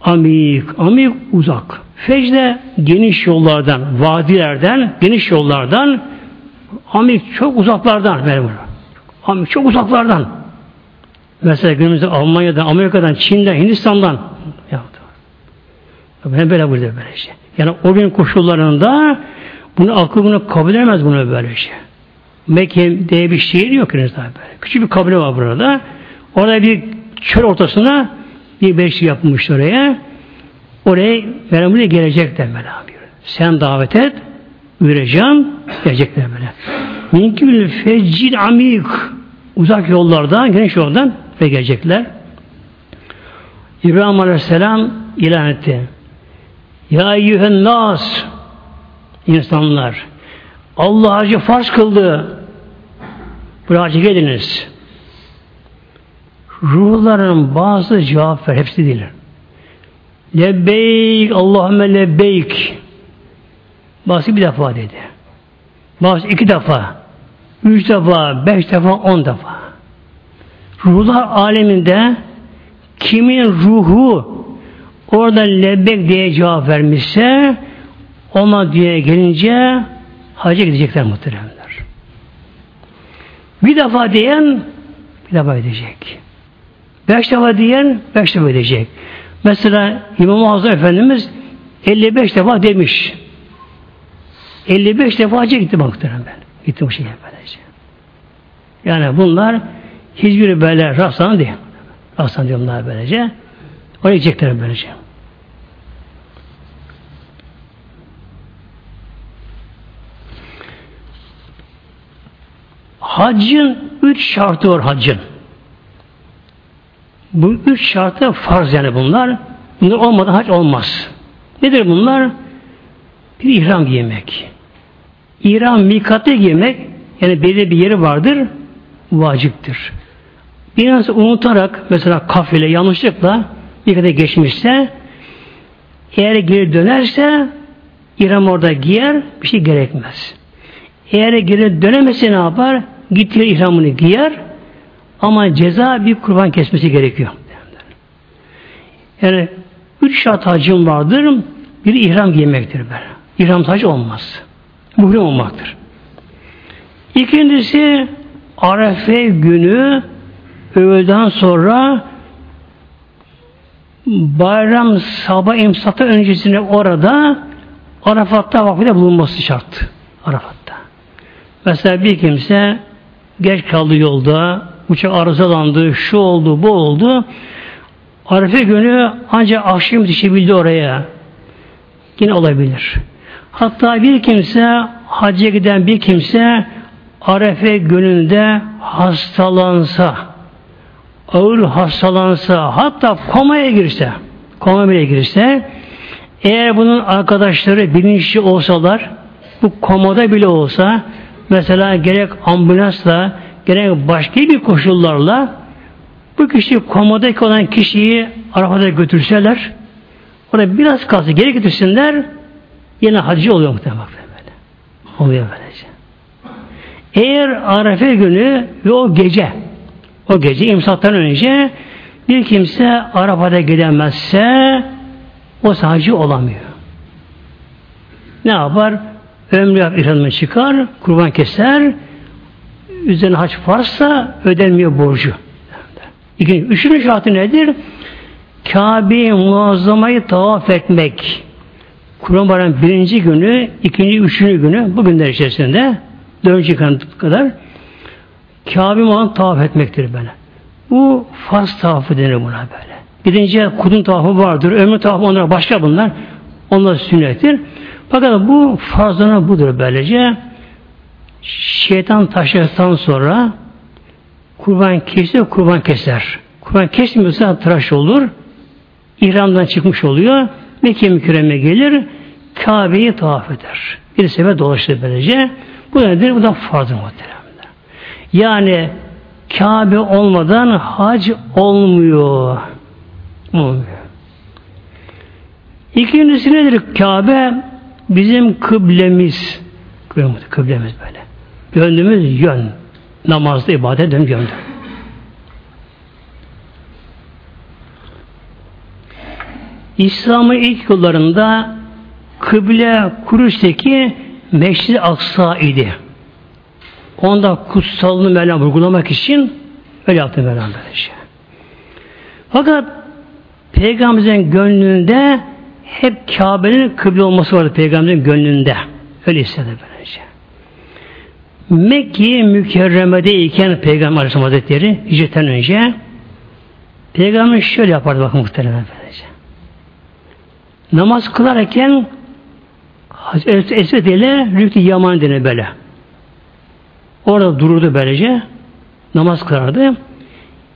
amik amik uzak. Fecde geniş yollardan vadilerden geniş yollardan amik çok uzaklardan. Amik çok uzaklardan. Mesela günümüzde Almanya'dan Amerika'dan Çin'den Hindistan'dan. Ben böyle burada böyle şey. Yani o gün koşullarında bunu akıl bunu kabul edemez bunu böyle şey. Mekke bir şehir yok henüz. Küçük bir kabile var burada. Orada bir çöl ortasına bir beşik yapılmış oraya. Oraya Meryem buraya gelecekler Mevlam Sen davet et, vereceğim, gelecekler böyle. Minkül feccil amik uzak yollardan, geniş yoldan ve gelecekler. İbrahim Aleyhisselam ilan etti. Ya eyyühen nas insanlar Allah hacı farz kıldı. Hacı geliniz. Ruhların bazı cevap ver. Hepsi değil. Lebbeyk Allahümme lebbeyk bazı bir defa dedi. Bazı iki defa. Üç defa, beş defa, on defa. Ruhlar aleminde kimin ruhu orada lebbek diye cevap vermişse ona diye gelince hacca gidecekler muhteremler. Bir defa diyen bir defa edecek. Beş defa diyen beş defa edecek. Mesela İmam-ı Azam Efendimiz 55 defa demiş. 55 defa hacca gitti muhterem ben. Gitti bu şekilde böylece. Yani bunlar hiçbiri böyle rastlanan değil. Rastlanan bunlar böylece. Oraya gidecekler böylece. Haccın üç şartı var haccın. Bu üç şartı farz yani bunlar. Bunlar olmadan hac olmaz. Nedir bunlar? Bir ihram giymek. İhram mikatı giymek yani belli bir yeri vardır vaciptir. Biraz unutarak mesela kafile yanlışlıkla bir kadar geçmişse eğer geri dönerse İram orada giyer bir şey gerekmez. Eğer geri dönemese ne yapar? Gittiği ihramını giyer ama ceza bir kurban kesmesi gerekiyor. Yani üç şart hacim vardır. Bir ihram giymektir böyle. İhram hacı olmaz. Muhrim olmaktır. İkincisi Arefe günü öğleden sonra bayram sabah imsatı öncesinde orada Arafat'ta vakfede bulunması şart. Arafat'ta. Mesela bir kimse geç kaldı yolda, uçak arızalandı, şu oldu, bu oldu. Arife günü ancak akşam yetişebildi oraya. Yine olabilir. Hatta bir kimse, hacca giden bir kimse Arefe gününde hastalansa, ağır hastalansa, hatta komaya girse, koma bile girse, eğer bunun arkadaşları bilinçli olsalar, bu komada bile olsa, mesela gerek ambulansla, gerek başka bir koşullarla, bu kişi komadaki olan kişiyi arabada götürseler, orada biraz kalsa geri götürsünler, yine hacı oluyor muhtemelen böyle. Oluyor böylece. Eğer Arefe günü ve o gece, o gece imsaktan önce bir kimse arabada gidemezse o sadece olamıyor. Ne yapar? Ömrü yap çıkar, kurban keser, üzerine haç varsa ödenmiyor borcu. İkinci, üçüncü şartı nedir? Kabe-i muazzamayı tavaf etmek. Kurban birinci günü, ikinci, üçüncü günü bu günler içerisinde dördüncü kadar Kabe olan tavaf etmektir böyle. Bu faz tavafı denir buna böyle. Gidince kudun tavafı vardır, ömrü tavafı onlar başka bunlar. Onlar sünnettir. Fakat bu farzına budur böylece. Şeytan taşıdıktan sonra kurban kesiyor, kurban keser. Kurban kesmiyorsa tıraş olur. İhramdan çıkmış oluyor. Mekke mükerreme gelir. Kabe'yi tavaf eder. Bir sefer dolaşır böylece. Bu nedir? Bu da farz muhteremler. Yani Kabe olmadan hac olmuyor. Olmuyor. İkincisi nedir? Kabe bizim kıblemiz. Kıblemiz böyle. Gönlümüz yön. Namazda ibadet dön gönlü. İslam'ın ilk yıllarında kıble Kuruş'taki Meşri Aksa idi. Onda kutsalını Mevlam vurgulamak için öyle yaptı Mevlam böylece. Fakat Peygamberimizin gönlünde hep Kabe'nin kıble olması vardı Peygamberin gönlünde. Öyle istedi böylece. Mekke mükerremedeyken Peygamber Aleyhisselam Hazretleri hicretten önce Peygamber şöyle yapardı bakın muhtemelen böylece. Namaz kılarken Esed ile Rükti Yaman dene böyle. Orada dururdu böylece. Namaz kılardı.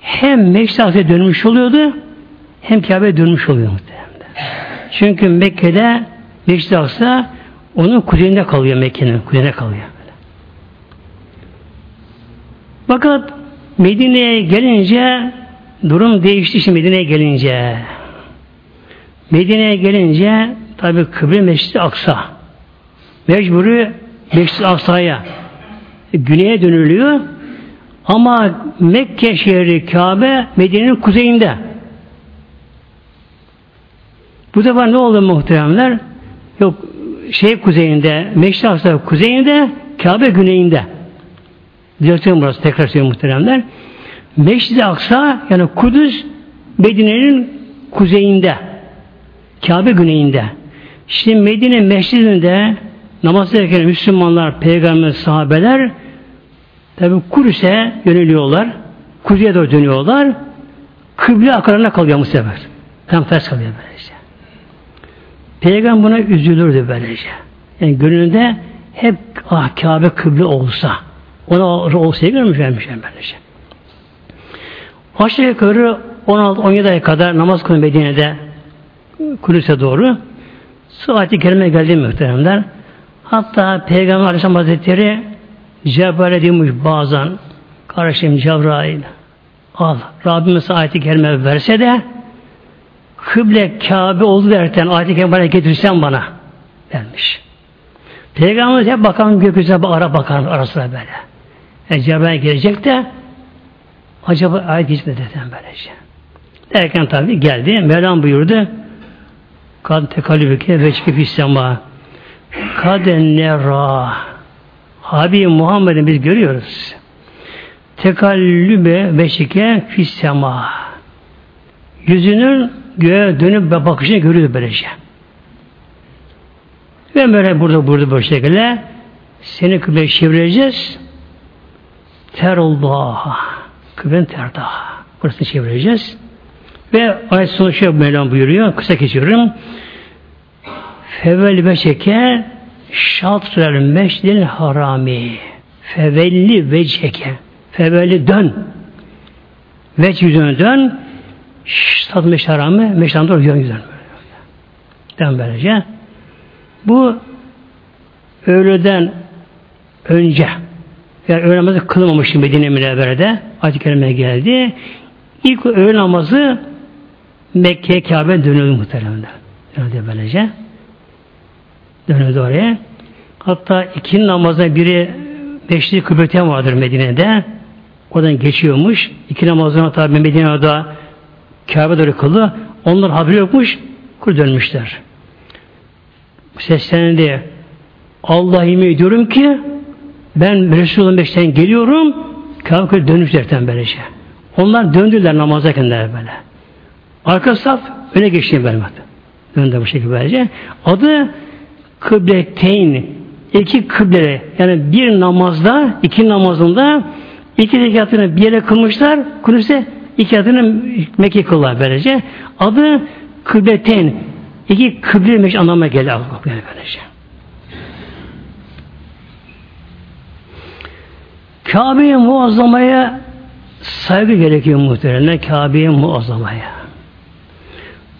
Hem Mekke'ye dönmüş oluyordu hem Kabe'ye dönmüş oluyor muhtemelen. Çünkü Mekke'de Meşri Aksa onun kuzeyinde kalıyor Mekke'nin kuzeyinde kalıyor. Fakat Medine'ye gelince durum değişti şimdi Medine'ye gelince. Medine'ye gelince tabi kıble Meşri Aksa mecburi Meşri Aksa'ya güneye dönülüyor. Ama Mekke şehri Kabe Medine'nin kuzeyinde. Bu defa ne oldu muhteremler? Yok şey kuzeyinde, Meşri Aksa kuzeyinde, Kabe güneyinde. Düzeltiyorum burası tekrar söylüyorum muhteremler. Meşri Aksa yani Kudüs Medine'nin kuzeyinde. Kabe güneyinde. Şimdi Medine Meşridi'nde namaz ederken Müslümanlar, peygamber, sahabeler tabi Kudüs'e yöneliyorlar. Kuzeye doğru dönüyorlar. Kıble akarına kalıyor bu sefer. Tam ters kalıyor böylece. Peygamber buna üzülürdü böylece. Yani gönlünde hep ah Kabe kıble olsa ona olsaydı görmüş vermiş böylece. Aşağı yukarı 16-17 ay kadar namaz kılın Medine'de Kudüs'e doğru. Sıhhati kerime geldi muhteremler. Hatta Peygamber Aleyhisselam Hazretleri Cebrail'e demiş bazen kardeşim Cebrail al Rabbimiz ayeti kerime verse de kıble Kabe oldu derken ayeti kerime getirsen bana vermiş. Peygamberimiz hep bakan gökyüzüne ara bakar arasına böyle. Yani Cebrail gelecek de acaba ayet geçmedi dedim böylece. Derken tabi geldi. Mevlam buyurdu. Kad tekalübüke veçki fissema. Kaden nera. Habib Muhammed'in biz görüyoruz. Tekallübe veçike fissema. Yüzünün göğe dönüp bakışını görüyor böylece. Ve böyle burada burada böyle şekilde seni kıble çevireceğiz. Terullah. Kıblen terdah. Burasını çevireceğiz. Ve ayet sonu şöyle Mevlam buyuruyor. Kısa geçiyorum. Fevel beşeke şatrel meşdil harami. Fevelli veceke. Fevelli dön. Veç yüzüne dön. Şat meşdil harami. Meşdil doğru yön yüzüne. Dön böylece. Bu öğleden önce yani öğle namazı kılmamış Medine Münevvere'de ayet-i kerime geldi. İlk öğle namazı Mekke Kabe dönüldü muhteremler. Dönüldü böylece. Dönüldü oraya. Hatta iki namazda biri beşli kıbleten vardır Medine'de. Oradan geçiyormuş. İki namazdan tabi Medine'de Kabe doğru kıldı. Onlar haberi yokmuş. Kur dönmüşler. Seslendi. Allah yemin ediyorum ki ben Resulullah Beş'ten geliyorum Kabe dönüş derken böylece. Onlar döndüler namaza kendiler böyle. Arka saf öne geçti böyle. Döndü bu şekilde böylece. Adı kıbleteyn. iki kıble yani bir namazda iki namazında iki rekatını bir yere kılmışlar. Kudüs'e iki adını Mekke kıllar böylece. Adı kıbleteyn. İki kıble anlamına geldi böylece. Kabe'ye muazzamaya saygı gerekiyor muhtemelen Kabe'ye muazzamaya.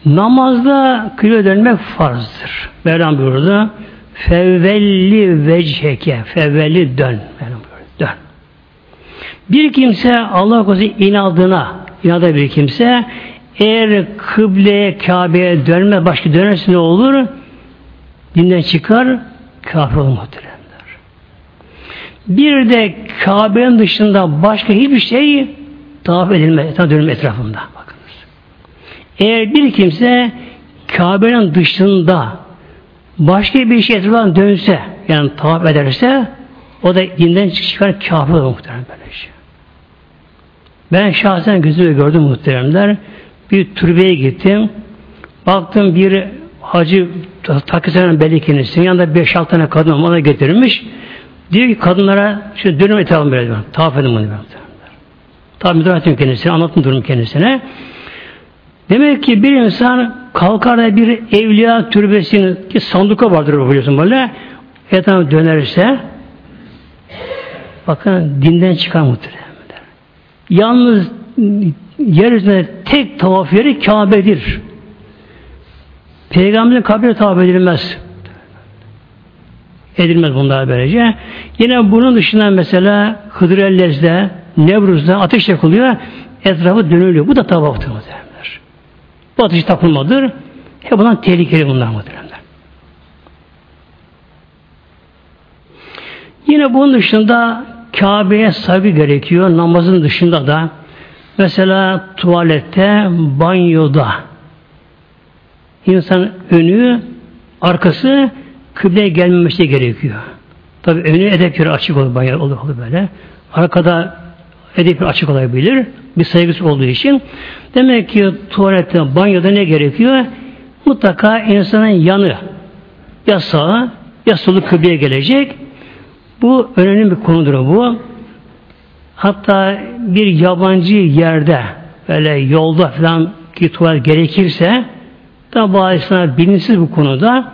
Namazda kıble dönmek farzdır. Mevlam buyurdu. Fevvelli vecheke. Fevvelli dön. Mevlam buyurdu. Dön. Bir kimse Allah korusun inadına inada bir kimse eğer kıbleye Kabe'ye dönme başka dönerse ne olur? Dinden çıkar kafir olur. Bir de Kabe'nin dışında başka hiçbir şey tavaf edilmez. Dönüm etrafında. Eğer bir kimse Kabe'nin dışında başka bir şey etrafından dönse yani tavaf ederse o da dinden çıkar kafir olur muhterem böyle şey. Ben şahsen gözümle gördüm muhteremler. Bir türbeye gittim. Baktım bir hacı Pakistan'ın belli kendisinin yanında 5-6 tane kadın ona getirmiş. Diyor ki kadınlara şu dönüm etrafını böyle diyor. Tavaf edin bunu. Tabi müdahale ettim kendisine, anlattım durum kendisine. Demek ki bir insan kalkar da bir evliya türbesinin ki sanduka vardır biliyorsun böyle etrafına dönerse bakın dinden çıkar muhtemelen. Yalnız yeryüzünde tek tavaf yeri Kabe'dir. Peygamberin kabri tavaf edilmez edilmez bunlar böylece. Yine bunun dışında mesela Hıdır Ellez'de, Nevruz'da ateş yakılıyor, etrafı dönülüyor. Bu da tavaftır muhtemelenler. Bu ateş tapılmadır. Hep bundan tehlikeli bunlar muhtemelenler. Yine bunun dışında Kabe'ye saygı gerekiyor. Namazın dışında da mesela tuvalette, banyoda insan önü, arkası kıbleye gelmemesi gerekiyor. Tabi önü edep yeri açık olur, bayağı olur, olur böyle. Arkada yeri açık olabilir. Bir saygısı olduğu için. Demek ki tuvalette, banyoda ne gerekiyor? Mutlaka insanın yanı ya sağa ya solu kıbleye gelecek. Bu önemli bir konudur bu. Hatta bir yabancı yerde böyle yolda falan ki tuvalet gerekirse da bazı bilinçsiz bu konuda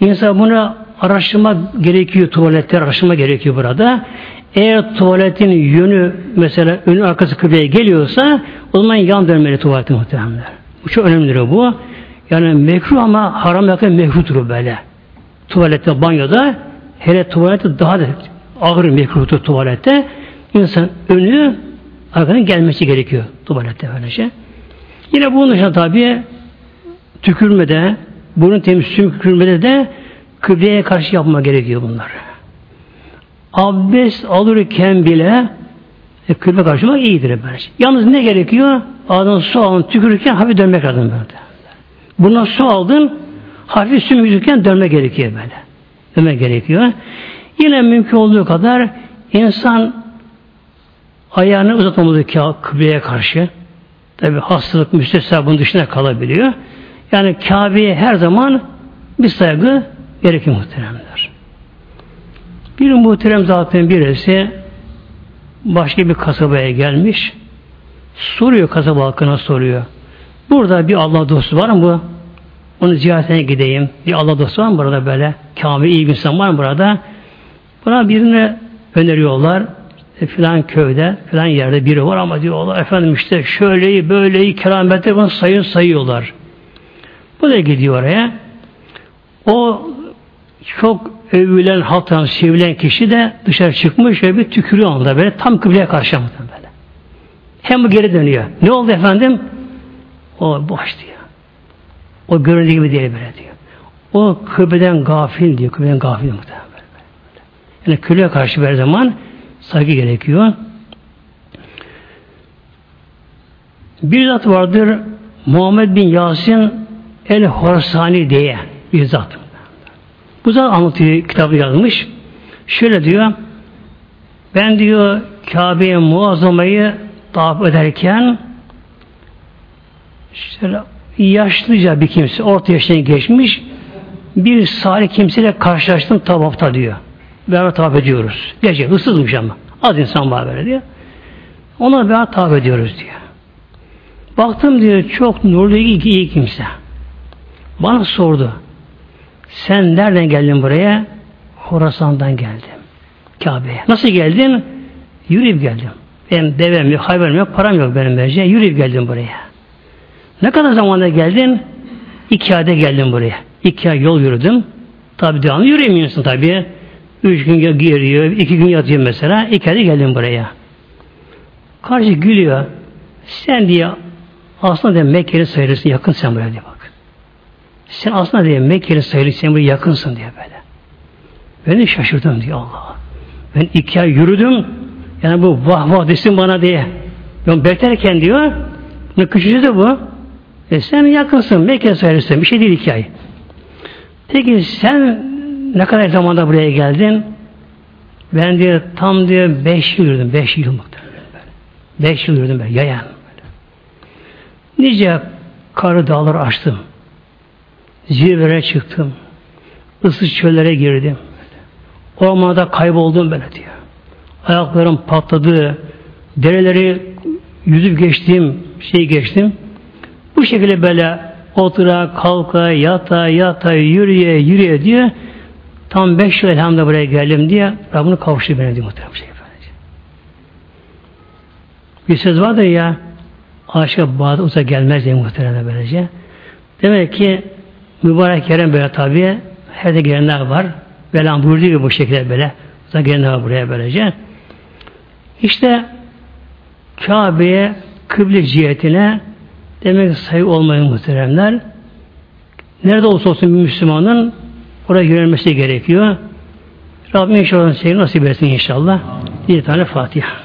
İnsan bunu araştırma gerekiyor, tuvaletler araştırma gerekiyor burada. Eğer tuvaletin yönü mesela önü arkası kıbleye geliyorsa o zaman yan dönmeli tuvaletin muhtemelenler. Bu çok önemlidir bu. Yani mekruh ama haram yakın mekruhtur böyle. Tuvalette, banyoda hele tuvalette daha da ağır mekruhtur tuvalette. İnsan önü arkadan gelmesi gerekiyor tuvalette böylece. Yine bunun dışında tabi tükürmede, bunun temiz tükürmede de kıbleye karşı yapma gerekiyor bunlar. Abdest alırken bile e, kıble karşılamak iyidir böylece. Şey. Yalnız ne gerekiyor? Ağzından su alın, tükürürken hafif dönmek lazım böyle. Buna su aldın, hafif sümüklükken dönme gerekiyor böyle. Dönme gerekiyor. Yine mümkün olduğu kadar insan ayağını uzatmamalı kıbleye karşı. Tabi hastalık müstesna bunun dışına kalabiliyor. Yani Kabe'ye her zaman bir saygı gerekir muhteremler. Bir muhterem zaten birisi başka bir kasabaya gelmiş. Soruyor kasaba halkına soruyor. Burada bir Allah dostu var mı? Onu ziyaretine gideyim. Bir Allah dostu var mı burada böyle? Kamil iyi bir insan var mı burada? Buna birine öneriyorlar. E, filan köyde, filan yerde biri var ama diyorlar efendim işte şöyleyi, böyleyi, keramette bunu sayın sayıyorlar. Bu da gidiyor oraya. O çok övülen, halktan sevilen kişi de dışarı çıkmış ve bir tükürüyor anda böyle tam kıbleye karşı böyle. Hem bu geri dönüyor. Ne oldu efendim? O boş diyor. O göründüğü gibi değil böyle diyor. O kıbleden gafil diyor. Kıbleden gafil muhtemelen. Yani küle karşı her zaman saygı gerekiyor. Bir zat vardır Muhammed bin Yasin El Horsani diye bir zat. Bu zat anlatıyor, kitabı yazmış. Şöyle diyor, ben diyor Kabe'ye muazzamayı tavaf ederken şöyle yaşlıca bir kimse, orta yaştan geçmiş bir salih kimseyle karşılaştım tavafta diyor. Beraber tavaf ediyoruz. Gece ıssızmış ama. Az insan var böyle diyor. Ona beraber tavaf ediyoruz diyor. Baktım diyor çok nurlu iyi, iyi kimse. Bana sordu. Sen nereden geldin buraya? Horasan'dan geldim. Kabe'ye. Nasıl geldin? Yürüyüp geldim. Benim devem yok, hayvanım yok, param yok benim bence. Yürüyüp geldim buraya. Ne kadar zamanda geldin? İki ayda geldim buraya. İki ay yol yürüdüm. Tabi devamlı yürüyemiyorsun tabi. Üç gün giriyor, iki gün yatıyor mesela. İki ayda geldim buraya. Karşı gülüyor. Sen diye aslında de Mekke'li sayılırsın, yakın sen buraya diye bak. Sen aslında diye Mekke'li sayılırsın, sen buraya yakınsın diye böyle. Ben de şaşırdım diyor Allah. Ben iki ay yürüdüm, yani bu vah vah desin bana diye. Ben beklerken diyor, ne küçücü de bu. E sen yakınsın, Mekke sayılırsın, bir şey değil iki ay. Peki sen ne kadar zamanda buraya geldin? Ben diyor tam diyor beş yıl yürüdüm, beş yıl muhtemelen. Beş yıl yürüdüm ben, yayan. Böyle. Nice karı dağları açtım. Zirvelere çıktım. ıssız çöllere girdim. Ormanda kayboldum böyle diyor. Ayaklarım patladı. Dereleri yüzüp geçtim, şey geçtim. Bu şekilde böyle otura, kalka, yata, yata, yürüye, yürüye diye tam beş yıl elhamdülillah buraya geldim diye Rabbini kavuştu beni diye muhtemelen şey efendim. Bir söz vardır ya aşağı bağda uzak gelmez diye muhtemelen böylece. Demek ki mübarek Kerem böyle tabi her de gelenler var. Velan buyurduğu gibi bu şekilde böyle uzak gelenler var buraya böylece. İşte Kabe'ye kıble cihetine demek sayı olmayın muhteremler. Nerede olsa olsun bir Müslümanın oraya yönelmesi gerekiyor. Rabbim inşallah seyir nasip etsin inşallah. Bir tane Fatiha.